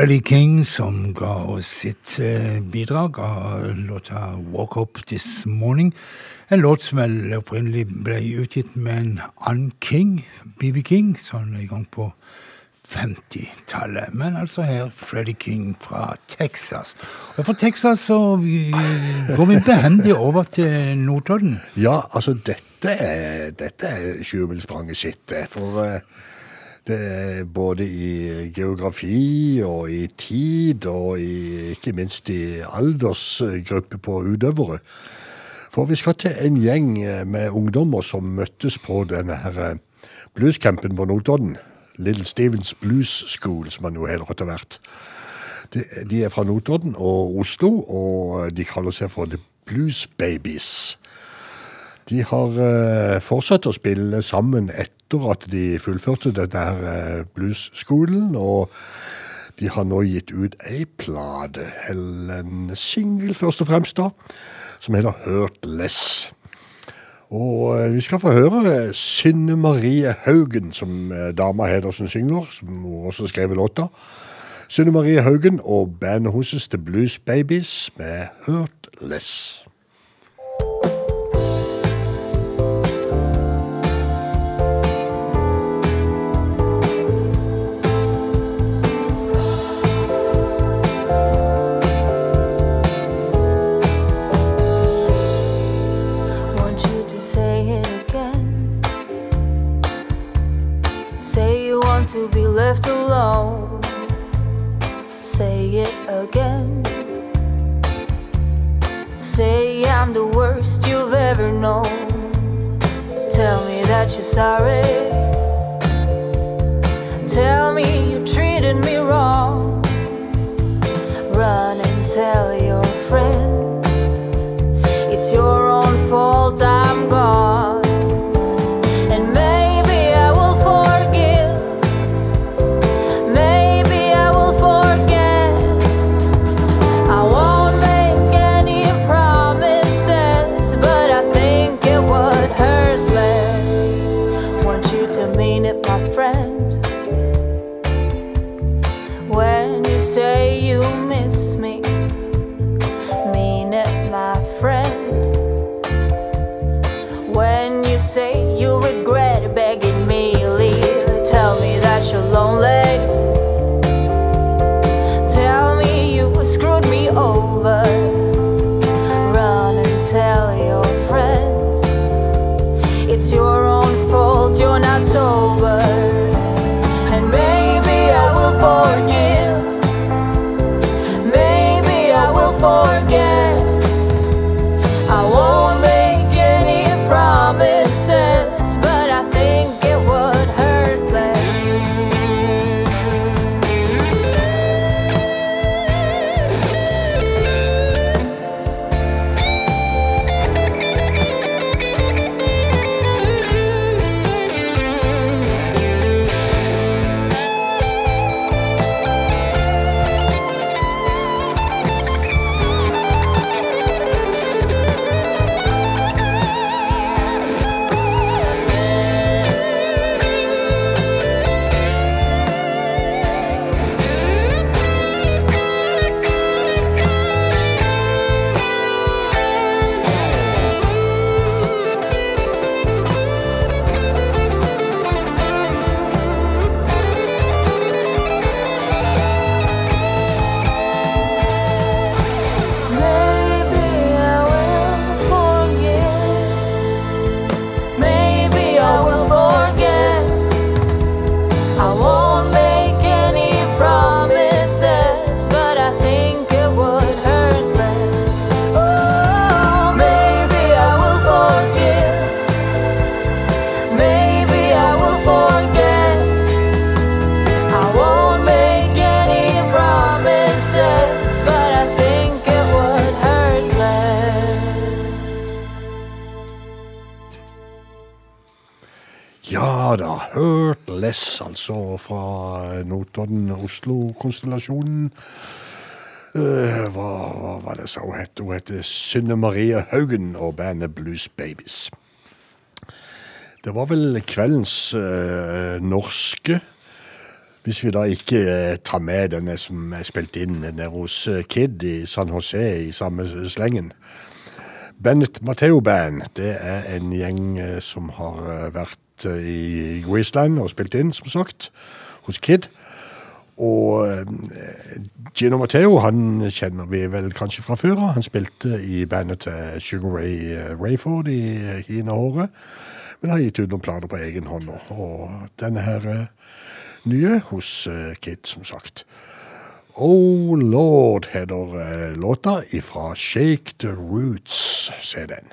Freddie King som ga oss sitt eh, bidrag av låta Walk Up This Morning. En låt som vel opprinnelig ble utgitt med en annen King, BB King, sånn i gang på 50-tallet. Men altså her Freddie King fra Texas. Og fra Texas så går vi behendig over til Notodden. Ja, altså dette er, dette er sjumilsspranget sitt. For eh, det er både i geografi og i tid og i, ikke minst i aldersgruppe på utøvere. For vi skal til en gjeng med ungdommer som møttes på denne her eh, bluescampen på Notodden. Little Stevens Blues School, som han jo heter etter hvert. De, er fra Notodden og Oslo, og de kaller seg for The Blues Babies. De har eh, fortsatt å spille sammen etter at de fullførte denne her eh, bluesskolen, og de har nå gitt ut ei plate, eller en single først og fremst da, som heter Hurtless. Og eh, vi skal få høre Synne Marie Haugen, som eh, dama heter som synger, som også skrev låta. Synne Marie Haugen og bandet hennes The Blues Babies med Hurtless. Want to be left alone. Say it again. Say I'm the worst you've ever known. Tell me that you're sorry. Tell me you treated me wrong. Run and tell your friends. It's your own fault I'm gone. Notodden-Oslo-konstellasjonen. Uh, hva, hva var det sa hun het? Hun heter Synne Marie Haugen og bandet Blues Babies. Det var vel kveldens uh, norske, hvis vi da ikke uh, tar med denne som er spilt inn nede hos Kid i San Jose i samme slengen. Bennett Matteo Band, det er en gjeng som har vært i Greaseland og spilt inn, som sagt, hos Kid. Og eh, Gino Matteo, han kjenner vi vel kanskje fra før av. Han spilte i bandet til Sugar Ray eh, Rayford i hine året, men har gitt ut noen planer på egen hånd nå. Og denne her eh, nye hos Kid, som sagt. Oh Lord heter låta ifra Shake the Roots, se den.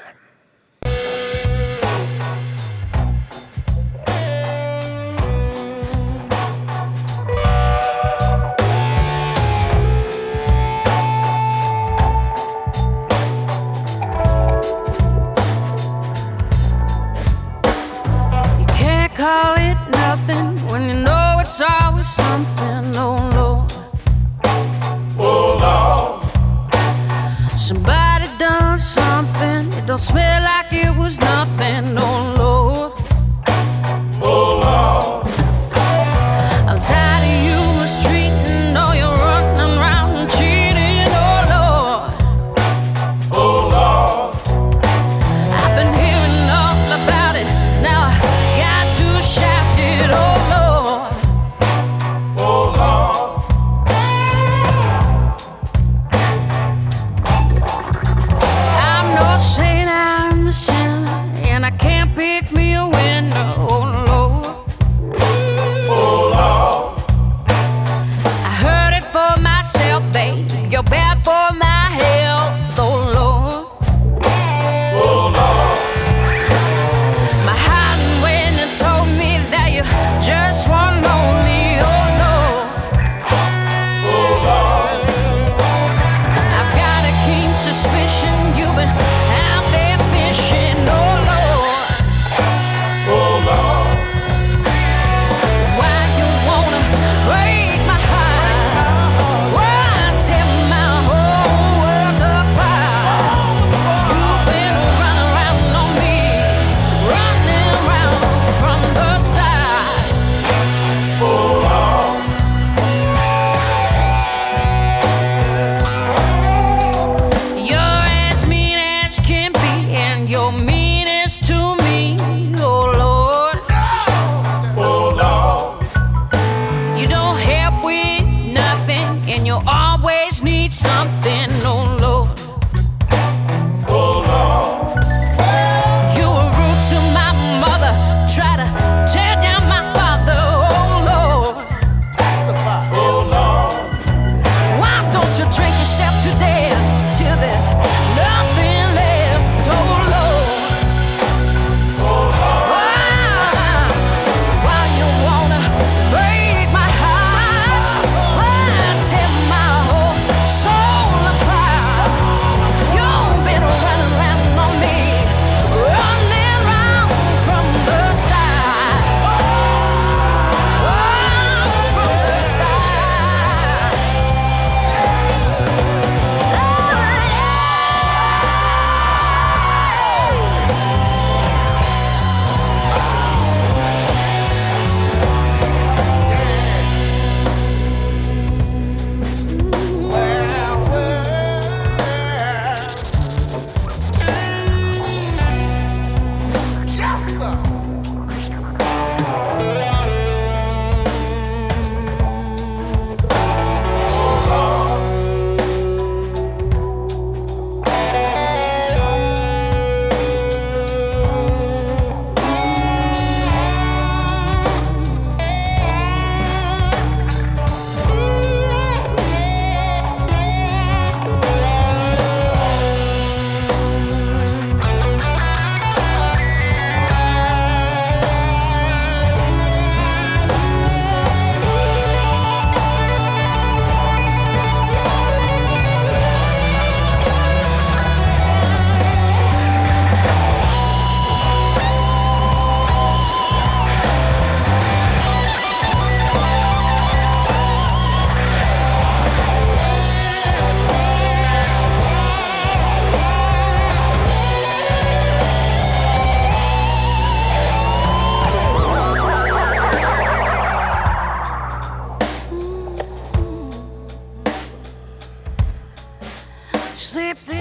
It's always something, oh Lord. Oh Lord. Somebody done something, it don't smell like it was nothing, oh Lord.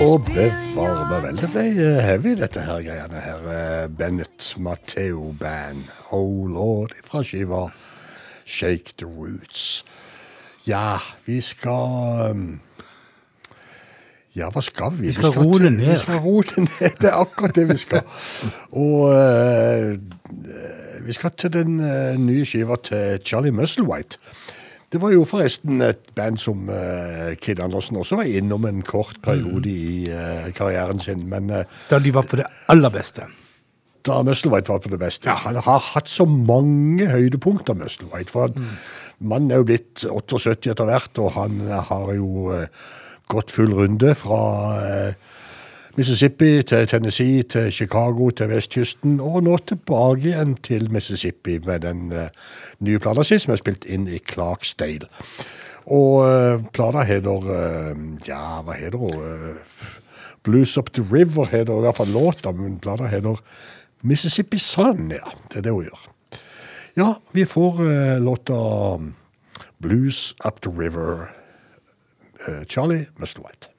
Og bevare meg vel, det ble eh, heavy dette her greiene her. eh, Bennett Matteo Band, Oh Lord, fra skiva Shake the Roots. Ja, vi skal um, Ja, hva skal vi? Vi skal skal roe det ned. Vi skal roe det ned, det er akkurat det vi skal. Og uh, vi skal til den uh, nye skiva til Charlie Musselwhite. Det var jo forresten et band som uh, Kid Andersen også var innom en kort periode i uh, karrieren sin. Men uh, Da de var på det aller beste. da Musselwhite var på det beste Han har hatt så mange høydepunkter, Musselwhite. For mm. mannen er jo blitt 78 etter hvert, og han har jo gått full runde fra eh, Mississippi til Tennessee til Chicago til vestkysten, og nå tilbake igjen til Mississippi med den eh, nye plata si, som er spilt inn i Clarksdale. Og uh, plata heter eh, Ja, hva heter hun? Eh, Blues Up The River heter i hvert fall låta, men plata heter Mississippi Sun, ja. Det er det hun gjør. Ja, vi får uh, låta Blues Up The River. Uh, Charlie Musselwhite.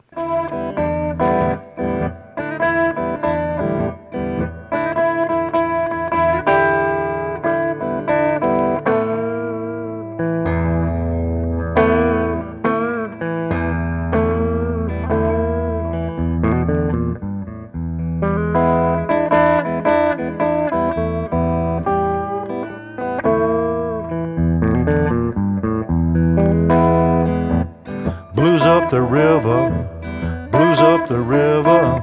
The river, blues up the river,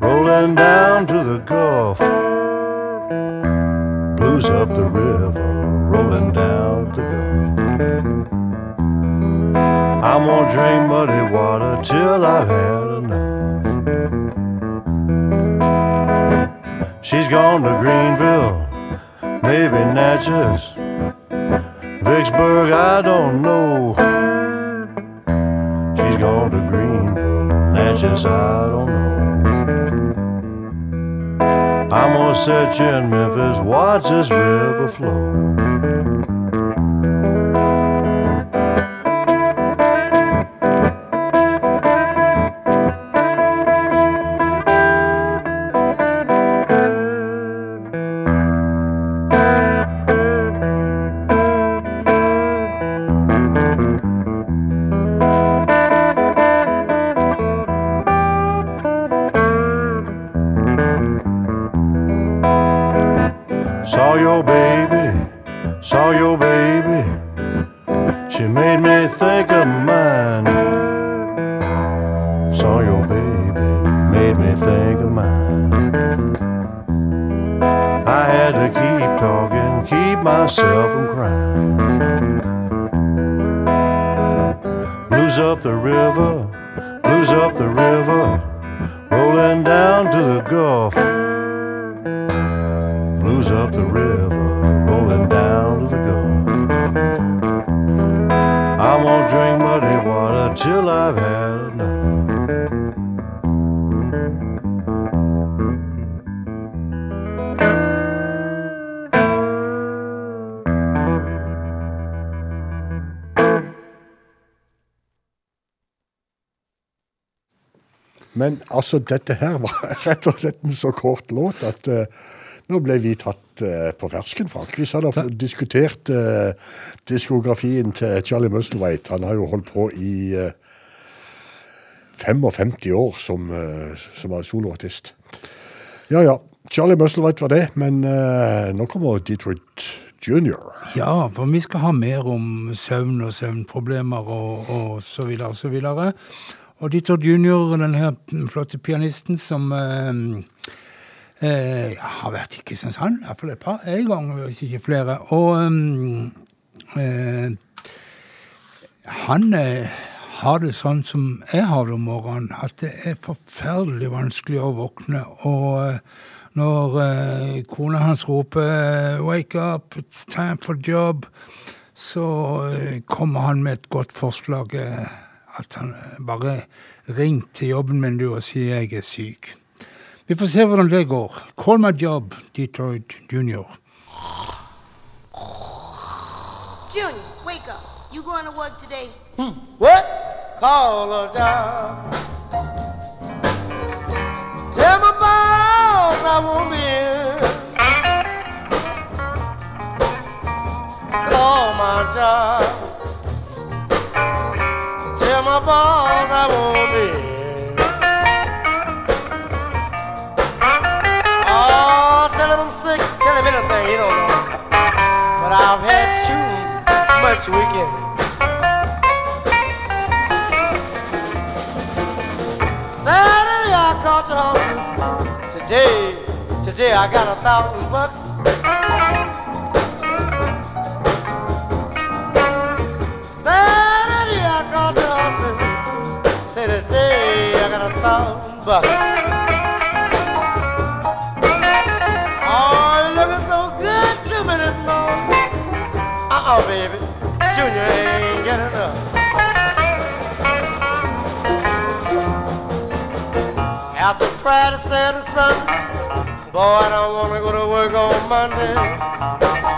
rolling down to the Gulf. Blues up the river, rolling down to the Gulf. I'm gonna drink muddy water till I've had enough. She's gone to Greenville, maybe Natchez, Vicksburg, I don't know. Natchez, I don't know. I'm gonna set you in Memphis, watch this river flow. Men altså, dette her var rett og slett en så kort låt at uh, nå ble vi tatt uh, på fersken, Frank. Vi hadde diskutert uh, diskografien til Charlie Musselwhite. Han har jo holdt på i eh, 55 år som, eh, som soloartist. Ja, ja. Charlie Musselwhite var det, men eh, nå kommer Detroit Junior. Ja, for vi skal ha mer om søvn og søvnproblemer og, og så videre og så videre. Og Dittor Junior, den her flotte pianisten som eh, eh, har vært i Kristiansand, iallfall et par, en gang, hvis ikke flere. Og eh, eh, han eh, har det sånn som jeg har det om morgenen, at det er forferdelig vanskelig å våkne. Og eh, når kona hans roper 'wake up, it's time for job', så kommer han med et godt forslag. Eh, at han eh, bare ring til jobben min du og si jeg er syk. Vi får se hvordan det går. Call my job, Detroit Junior. Junior, wake up. You going to work today? What? Call a job. Tell my boss I won't be in. Call my job. Oh, tell him I'm sick. Tell him anything he don't know. But I've had too much weekend. Saturday I caught the horses. Today, today I got a thousand bucks. Got a bucks. Oh, you looking so good to me this morning. Uh-uh, baby. Junior ain't getting enough. After Friday, Saturday, Sunday, boy, I don't want to go to work on Monday.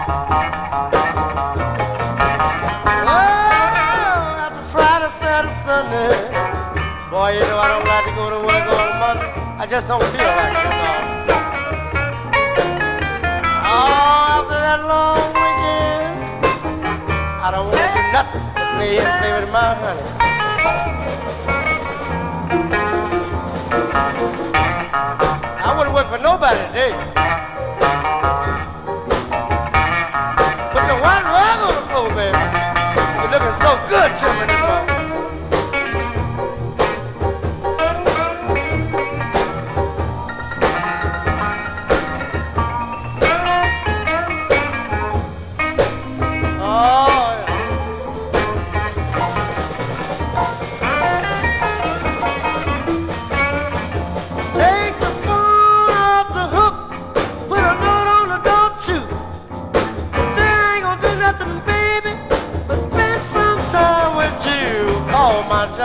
Boy, you know I don't like to go to work on Monday. I just don't feel like it, that's all. Oh, after that long weekend, I don't want to do nothing but play and play with my honey. I wouldn't work for nobody today. Put the one rug on the floor, baby. You're looking so good me this.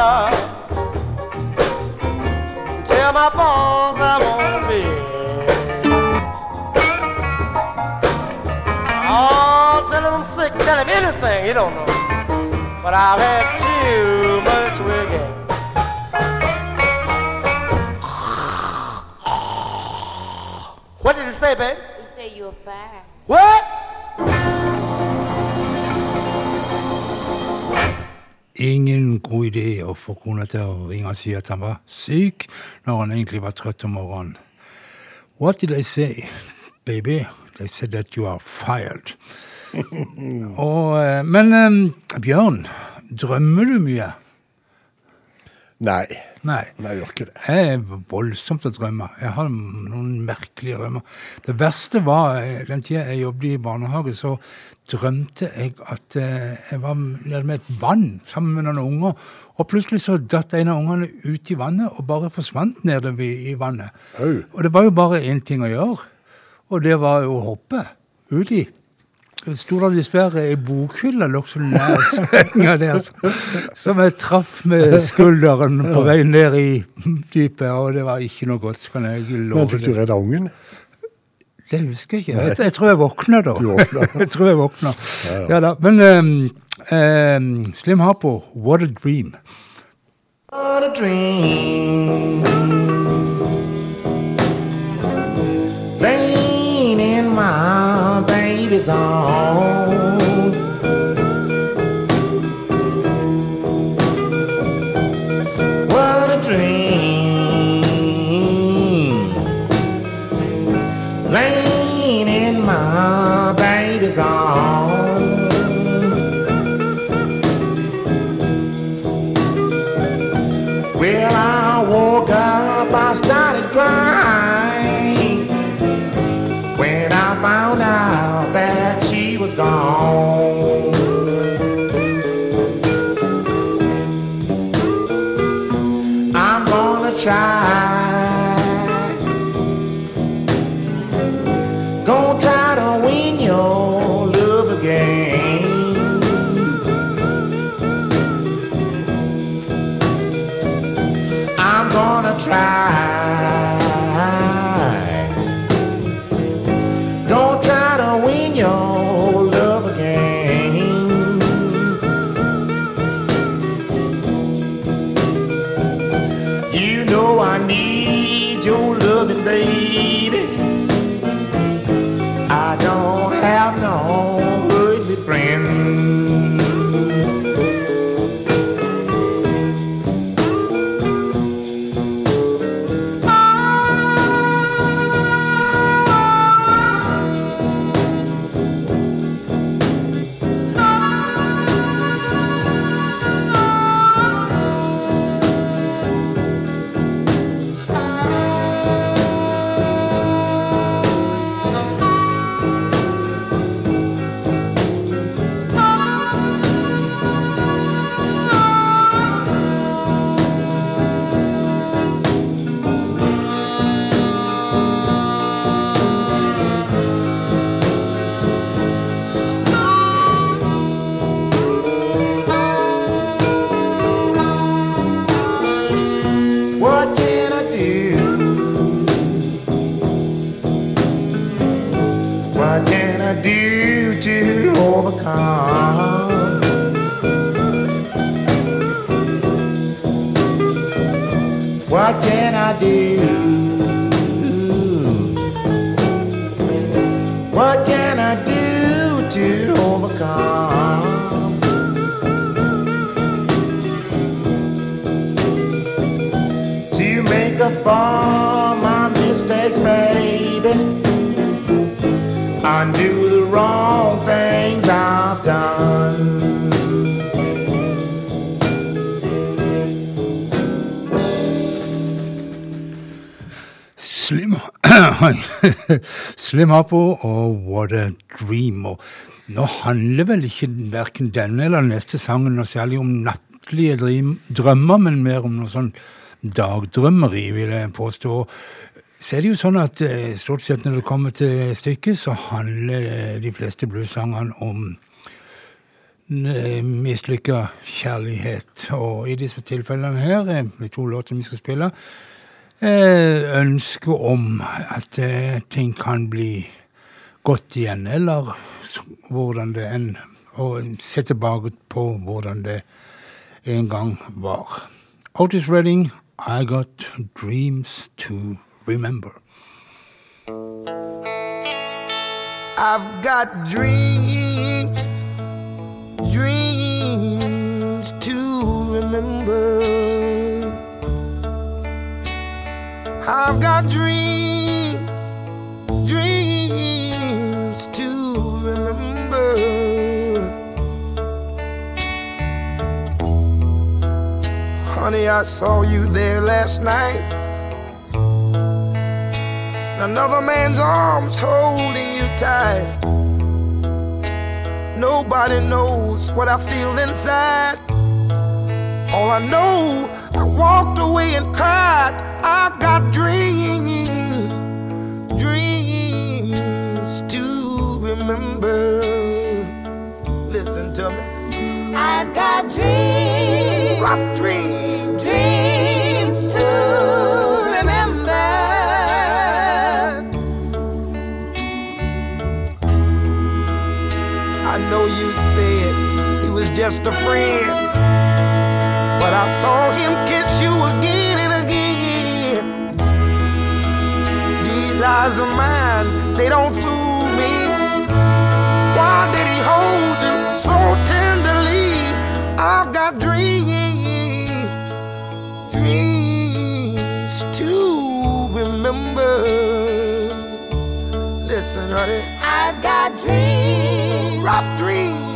Call my job. Tell my boss I won't be. Oh, tell him I'm sick, tell him anything, he don't know. But I've had too much weekend. What did he say, babe? He say you're fine. What? Ingen god idé å få kona til å ringe og si at han var syk, når han egentlig var trøtt om morgenen. What did I say? baby, they said that you are fired. Og, eh, men um, Bjørn, drømmer du mye? Nei. Nei. Nei, jeg gjør ikke det. Jeg er voldsomt å drømme. Jeg har noen merkelige drømmer. Det verste var eh, den tida jeg jobbet i barnehage, så drømte jeg at eh, jeg var nede med et vann sammen med noen unger. Og plutselig så datt en av ungene ut i vannet og bare forsvant nedover i, i vannet. Au. Og det var jo bare én ting å gjøre, og det var jo å hoppe uti. Det sto der dessverre ei bokhylle nokså nær senga der, som- jeg traff med skulderen på vei ned i dypet, og det var ikke noe godt, kan jeg Men love fikk du det. redda ungen? Det husker jeg ikke. Jeg, jeg tror jeg våkna da. Du jeg tror jeg våkna. Ja, ja. Ja da. Men um, um, Slim Harpo, What a Dream. What a dream. Baby's arms. What a dream. Laying in my baby's arms. What can I do? What can I do to overcome? to make up for my mistakes, baby. Undo the wrong things I've done. Slim, Slim og What a Dream. Og nå handler vel ikke verken denne eller den neste sangen noe særlig om nattlige drømmer, men mer om noe sånn dagdrømmeri, vil jeg påstå. Så er det jo sånn at eh, stort sett når det kommer til stykket, så handler eh, de fleste bluessangene om mislykka kjærlighet. Og i disse tilfellene her, eh, de to låtene vi skal spille, eh, ønske om at eh, ting kan bli godt igjen, eller hvordan det enn Og se tilbake på hvordan det en gang var. Otis Redding, I Got Dreams to Remember. I've got dreams, dreams to remember. I've got dreams, dreams to remember. Honey, I saw you there last night. Another man's arms holding you tight. Nobody knows what I feel inside. All I know, I walked away and cried. I've got dreams, dreams to remember. Listen to me. I've got dreams, rough dreams, dreams to remember. I know you said he was just a friend, but I saw him kiss you again Eyes of mine, they don't fool me. Why did he hold you so tenderly? I've got dreams, dreams to remember. Listen, honey. I've got dreams, rough dreams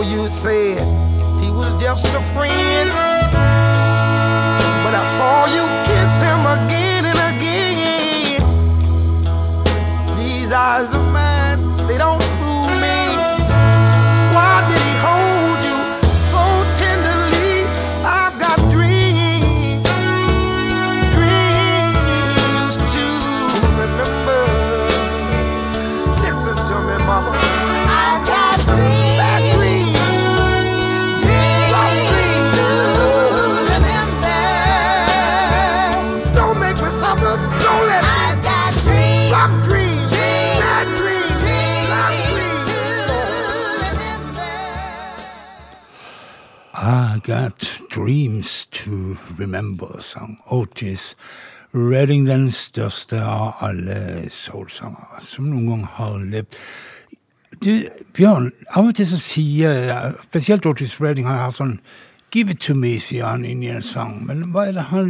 know you said he was just a friend, but I saw you kiss him again and again. These eyes of remember, sang Otis Redding, den største av alle soulsangere som noen gang har levd. Du, Bjørn, av og til så sier spesielt Otis Redding han har sånn Give it to me, sier han inni en sang. Men hva er det han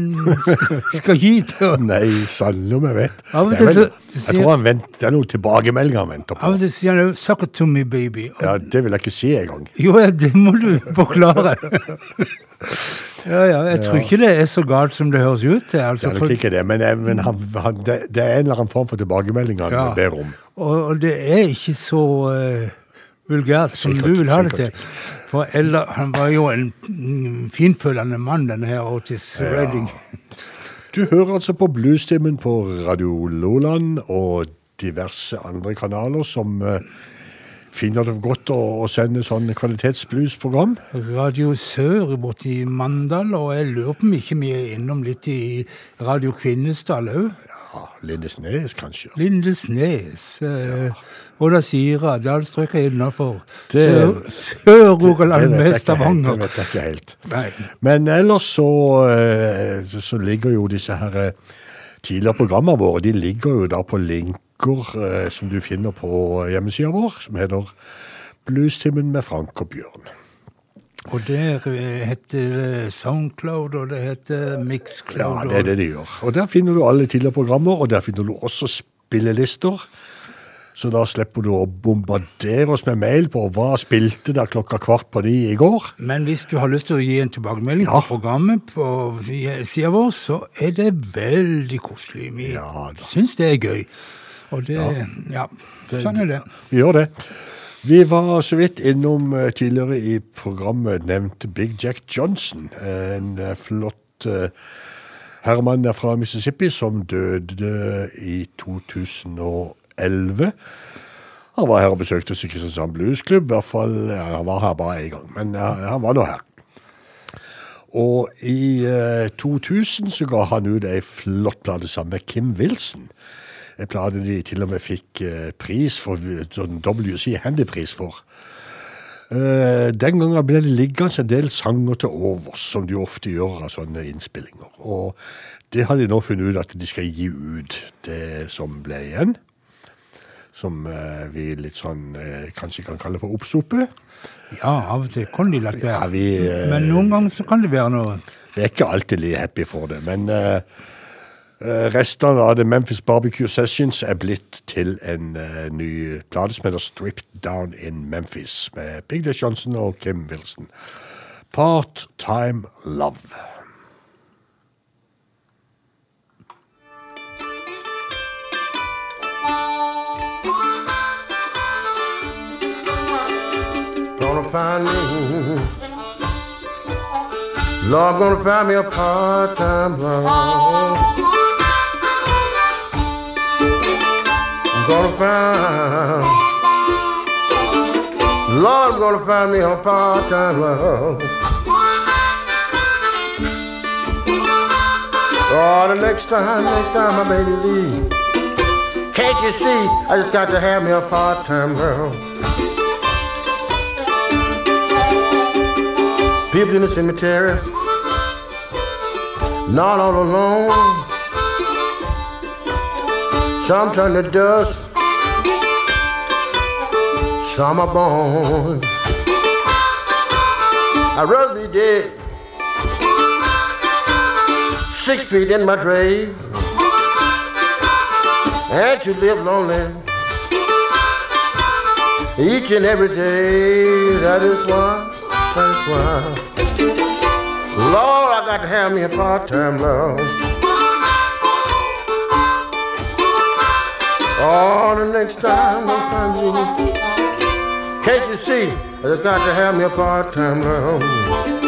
skal, gi til Nei, sannelig om jeg vet. Det vel, så- jeg tror han venter, det er noen tilbakemeldinger han venter Av på. og til sier han Suck it to me, baby. Ja, Det vil jeg ikke si engang. Jo, det må du forklare. ja, ja, jeg tror ikke det er så galt som det høres ut. til, Altså, Det er nok ikke det, men, jeg- men han, han, det, det er en eller annen form for tilbakemelding han Ja. ber om. og, og det er ikke så uh, vulgært som Sikkert, du vil ha det sikkert. til. For eller, han var jo en mm, finfølende mann, denne her Otis Redding. Du hører altså på Bluestimen på Radio Loland og diverse andre kanaler som eh, finner det godt å, å sende sånn kvalitetsbluesprogram. Radio Sør borti Mandal, og jeg lurer på om ikke vi er innom litt i Radio Kvinesdal òg. Ja, Lindesnes, kanskje. Lindesnes. Eh, og da sier Dalstrøk er innafor. Sør-Rogaland med Stavanger. Det vet jeg ikke helt. Nei. Men ellers så, eh, så, ligger jo disse her eh, tidligere programmene våre, de ligger jo da på linker eh, som du finner på hjemmesida vår, som heter Bluestimen med Frank og Bjørn. Og der eh, heter det Soundcloud, og det heter Mixcloud. Ja, det er det de gjør. Og der finner du alle tidligere programmer, og der finner du også spillelister. Så da slipper du å bombardere oss med mail på hva spilte da klokka kvart på ni i går. Men hvis du har lyst til å gi en tilbakemelding Ja. på programmet på sida vår, så er det veldig koselig. Vi Ja syns det er gøy. Og det Ja, sånn er det. Vi gjør det. Vi var så vidt innom eh, tidligere i programmet nevnte Big Jack Johnson. En eh, flott eh, herremann der fra Mississippi som døde i 2011. Han var her og besøkte oss i Kristiansand Bluesklubb. I hvert fall, ja, Han var her bare én gang, men ja, han var nå her. Og i eh, 2000 så ga han ut ei flott plate sammen med Kim Wilson. En plate de til og med fikk eh, pris for, sånn WC Handy-pris for. Eh, den gangen ble det liggende en del sanger til overs, som de ofte gjør av sånne innspillinger. Og det har de nå funnet ut at de skal gi ut det som ble igjen. Som eh, vi litt sånn kanskje kan kalle for oppsopet. Ja, av og til kan de lage være. Ja, vi, Men noen ganger så kan det være noe Vi er ikke alltid like happy for det, men eh, restene av The Memphis Barbecue Sessions er blitt til en uh, ny plate som heter Stripped Down in Memphis, med Big Day Johnson og Kim Wilson. Part-time love. Gonna find me. Love gonna find me a part-time love. Gonna find. Lord, I'm gonna find me a part-time love. Oh, the next time, next time my baby leave. Can't you see? I just got to have me a part-time girl. People in the cemetery, not all alone. Some turn to dust, some are born. I'd rather be dead, six feet in my grave, and to live lonely each and every day. That is why. That's why. Lord, I got to have me a part-time love. Oh, the next time, next time you can't you see? I just got to have me a part-time love.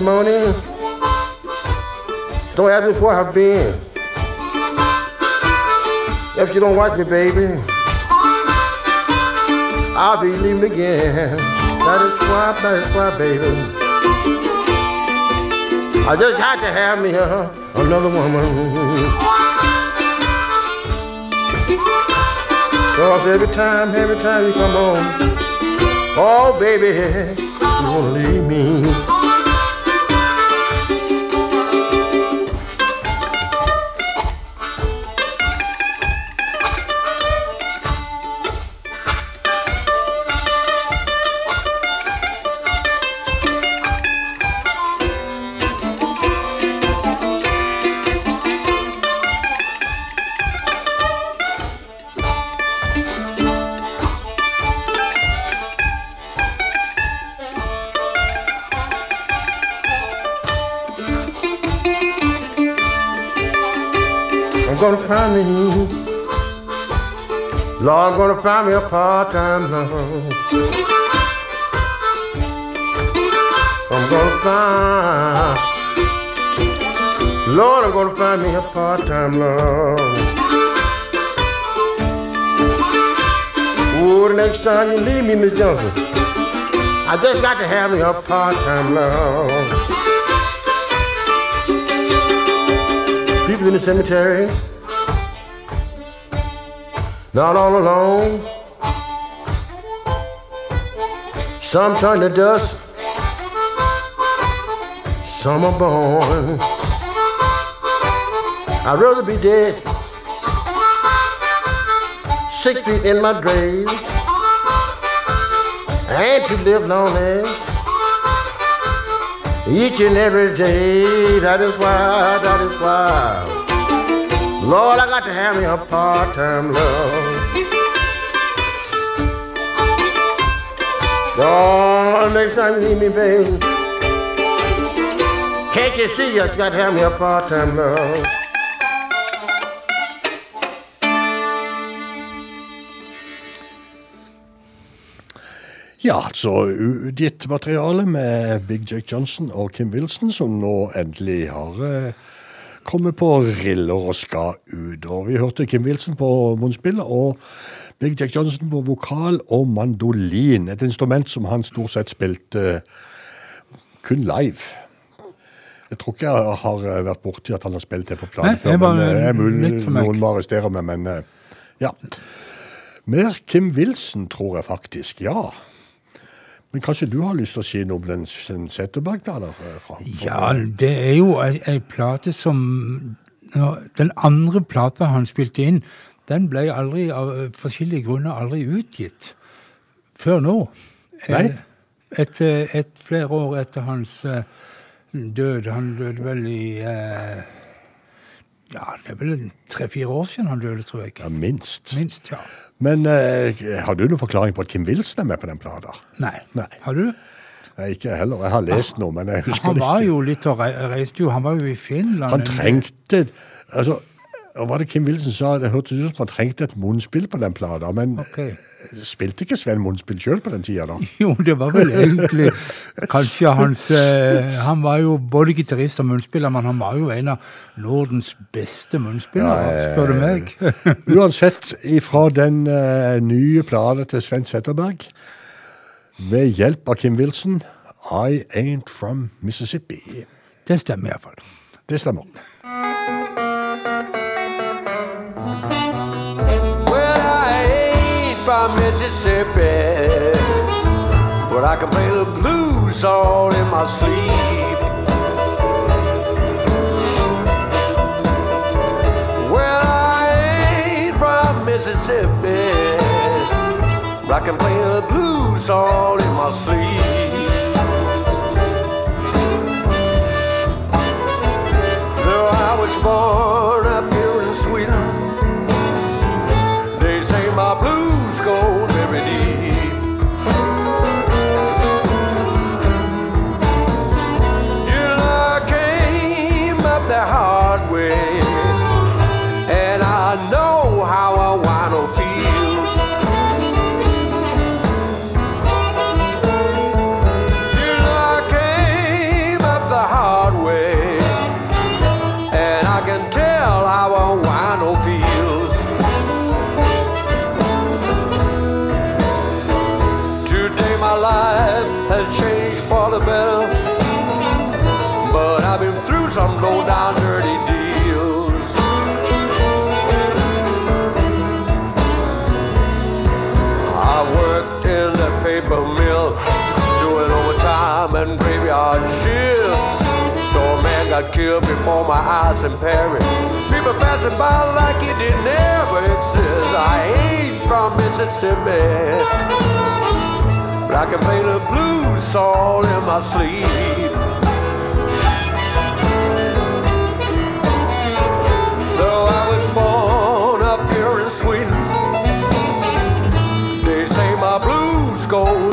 This. Don't ask me where I've been. If you don't watch me, baby, I'll be leaving again. That is why, that is why, baby. I just got to have me a, another woman. Cause every time, every time you come home, oh baby, you wanna leave me. Me part-time love. I'm gonna find. Lord, I'm gonna find me a part-time love. Oh, the next time you leave me, Miss Johnson, I just got to have me a part-time love. People in the cemetery, not all alone. Some turn to dust, some are born. I'd rather be dead, six feet in my grave, and to live lonely each and every day. That is why, that is why. Lord, I got to have me a part-time love. Oh, next time need me, babe. Can't you see you got to have me a part-time love? Ja, altså utgitt materiale med Big Jake Johnson og Kim Wilson, som nå endelig har kommet på riller og skal ut. Og vi hørte Kim Wilson på munnspill og Big Jack Johnson på vokal og mandolin. Et instrument som han stort sett spilte eh, kun live. Jeg tror ikke jeg har eh, vært borti at han har spilt det på plate før. men det er mulig noen må arrestere meg, men eh, ja. Mer Kim Wilson, tror jeg faktisk. Ja. Men kanskje du har lyst til å si noe om den, Zetterberg-plata? eh, Ja, det er jo ei, plate som Den andre plata han spilte inn, den ble aldri av forskjellige grunner aldri utgitt. Før nå. Nei. Et, Et, et flere år etter hans eh, død. Han døde vel i eh, Ja, det er vel tre-fire år siden han døde, tror jeg. Ja, minst. Minst, ja. Men eh, har du noen forklaring på at Kim Wilson er med på den plata? Nei. Nei. Har du? Nei, ikke heller. Jeg har lest noe, men jeg husker Han det var jo litt og reiste jo Han var jo i Finland. Han trengte altså, Hva var det Kim Wilson sa? Det hørtes ut som han trengte et munnspill på den plata. Men spilte ikke Sven munnspill sjøl på den tida, da? Jo, det var vel egentlig kanskje hans eh, Han var jo både gitarist og munnspiller, men han var jo en av Nordens beste munnspillere, Ja, spør du meg. Uansett, ifra den uh, nye plata til Sven Setterberg, ved hjelp av Kim Wilson, I Ain't From Mississippi. Det stemmer iallfall. Det stemmer. Mississippi, but I can play the blues song in my sleep. Well, I ain't from Mississippi, but I can play the blues song in my sleep. Though I was born up here in Sweden. They say my blues got killed before my eyes in Paris. People passing by like it did never exist. I ain't from Mississippi. But I can play the blues song in my sleep. Though I was born up here in Sweden, they say my blues go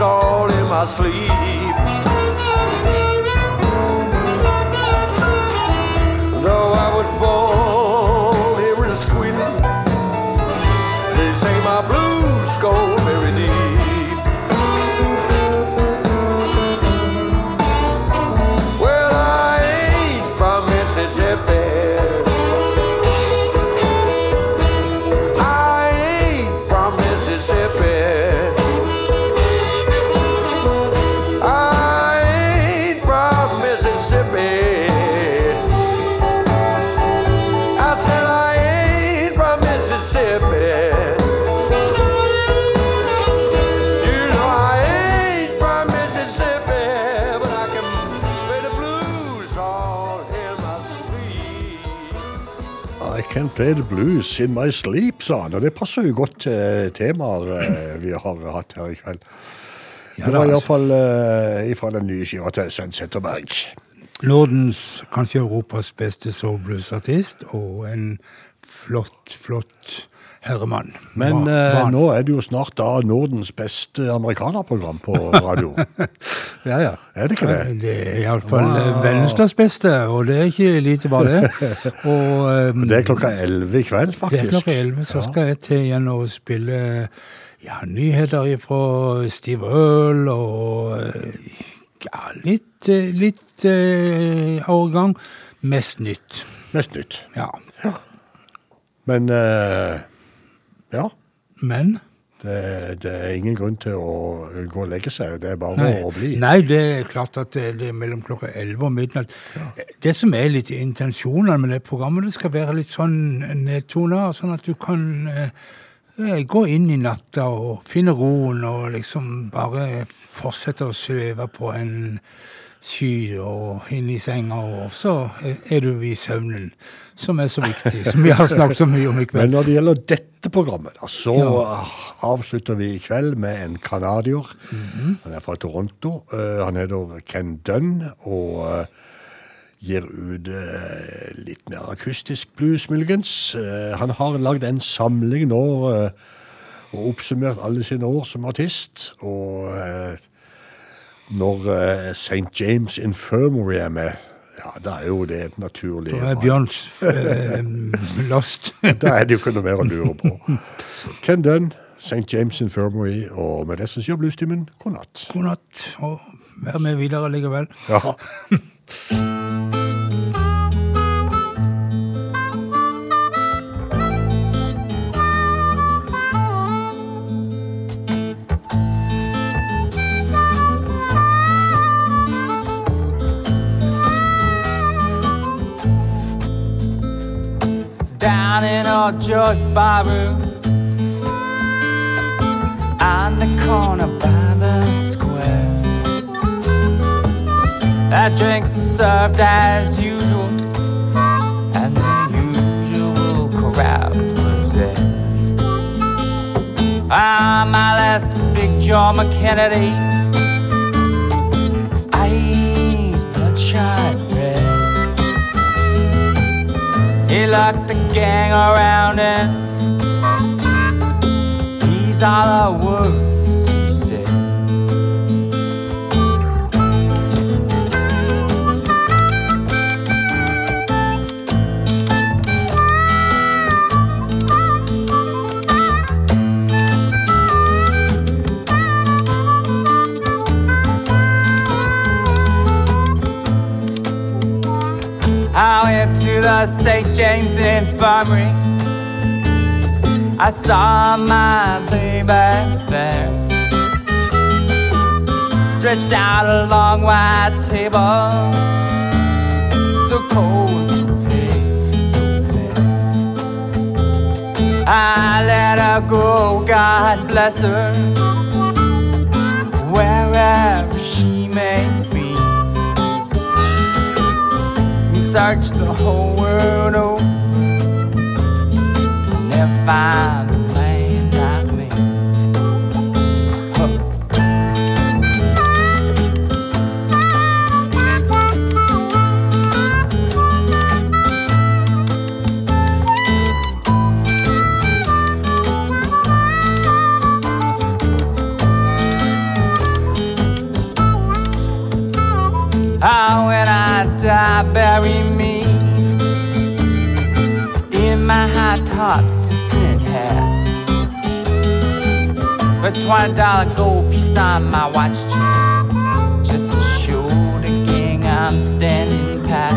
all in my sleep. The blues in my sleep, sa han. Og det passer jo godt til temaer eh, vi har hatt her i kveld. Ja, det var altså. iallfall uh, fra den nye skiva til Svein Setterberg. Nordens, kanskje Europas beste soulbluesartist, og en flott, flott herremann. Men eh, nå er det jo snart da Nordens beste amerikanerprogram på radio. Ja, ja. Er det ikke det? Det er iallfall Wow. Venneslas beste, og det er ikke lite bare det. Og, um, Det er klokka elleve i kveld, faktisk. Det er klokka elleve, så Ja. skal jeg til igjen og spille ja, nyheter fra Steve Earl og eh, ja, litt, eh, litt eh, årgang. Mest nytt. Mest nytt. Ja. Men eh, ja. Men Det, det er ingen grunn til å gå og legge seg. Det er bare Nei. å bli. Nei, det er klart at det, det er mellom klokka 11 og midnatt. Det som er litt intensjonene med det programmet, det skal være litt sånn nedtona, sånn at du kan eh, gå inn i natta og finne roen og liksom bare fortsette å sveve på en sky og inn i senga, og så er du i søvnen, som er så viktig, som vi har snakket så mye om i kveld. Men når det gjelder dette programmet, da, så Ja. avslutter vi i kveld med en canadier. Mhm. Han er fra Toronto. Uh, han heter Ken Dunn og Uh, gir ut uh, litt mer akustisk blues, muligens. Han har lagd en samling nå og oppsummert alle sine år som artist. Og når St. James Infirmary er med, ja, da er jo det et naturlig Da er Bjørns last. Da er det jo ikke noe mer å lure på. Ken Dunn, St. James Infirmary, og med det så sier bluestimen god natt. God natt, og vær med videre likevel. Ja. down in old Joe's barroom on the corner by the square. That drink's served as usual, and the usual crowd was there. Ah, my last big Joe McKennedy, He locked the gang around him. These are the words I went to the St. James Infirmary. I saw my baby there, stretched out a long white table, so cold, so pale, so fair. I let her go, God bless her, wherever she may Search the whole world. Over, never find a bury me in my high tops Stetson hat. A twenty dollar gold piece on my watch chain, just to show the gang I'm standing pat.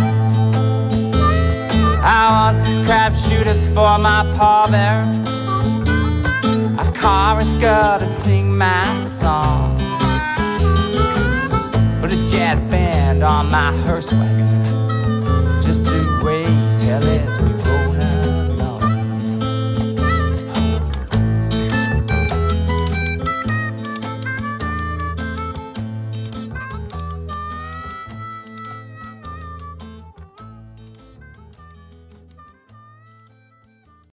I want these crap shooters for my pallbearer, a chorus girl to sing my song. Put a jazz band on my hearse.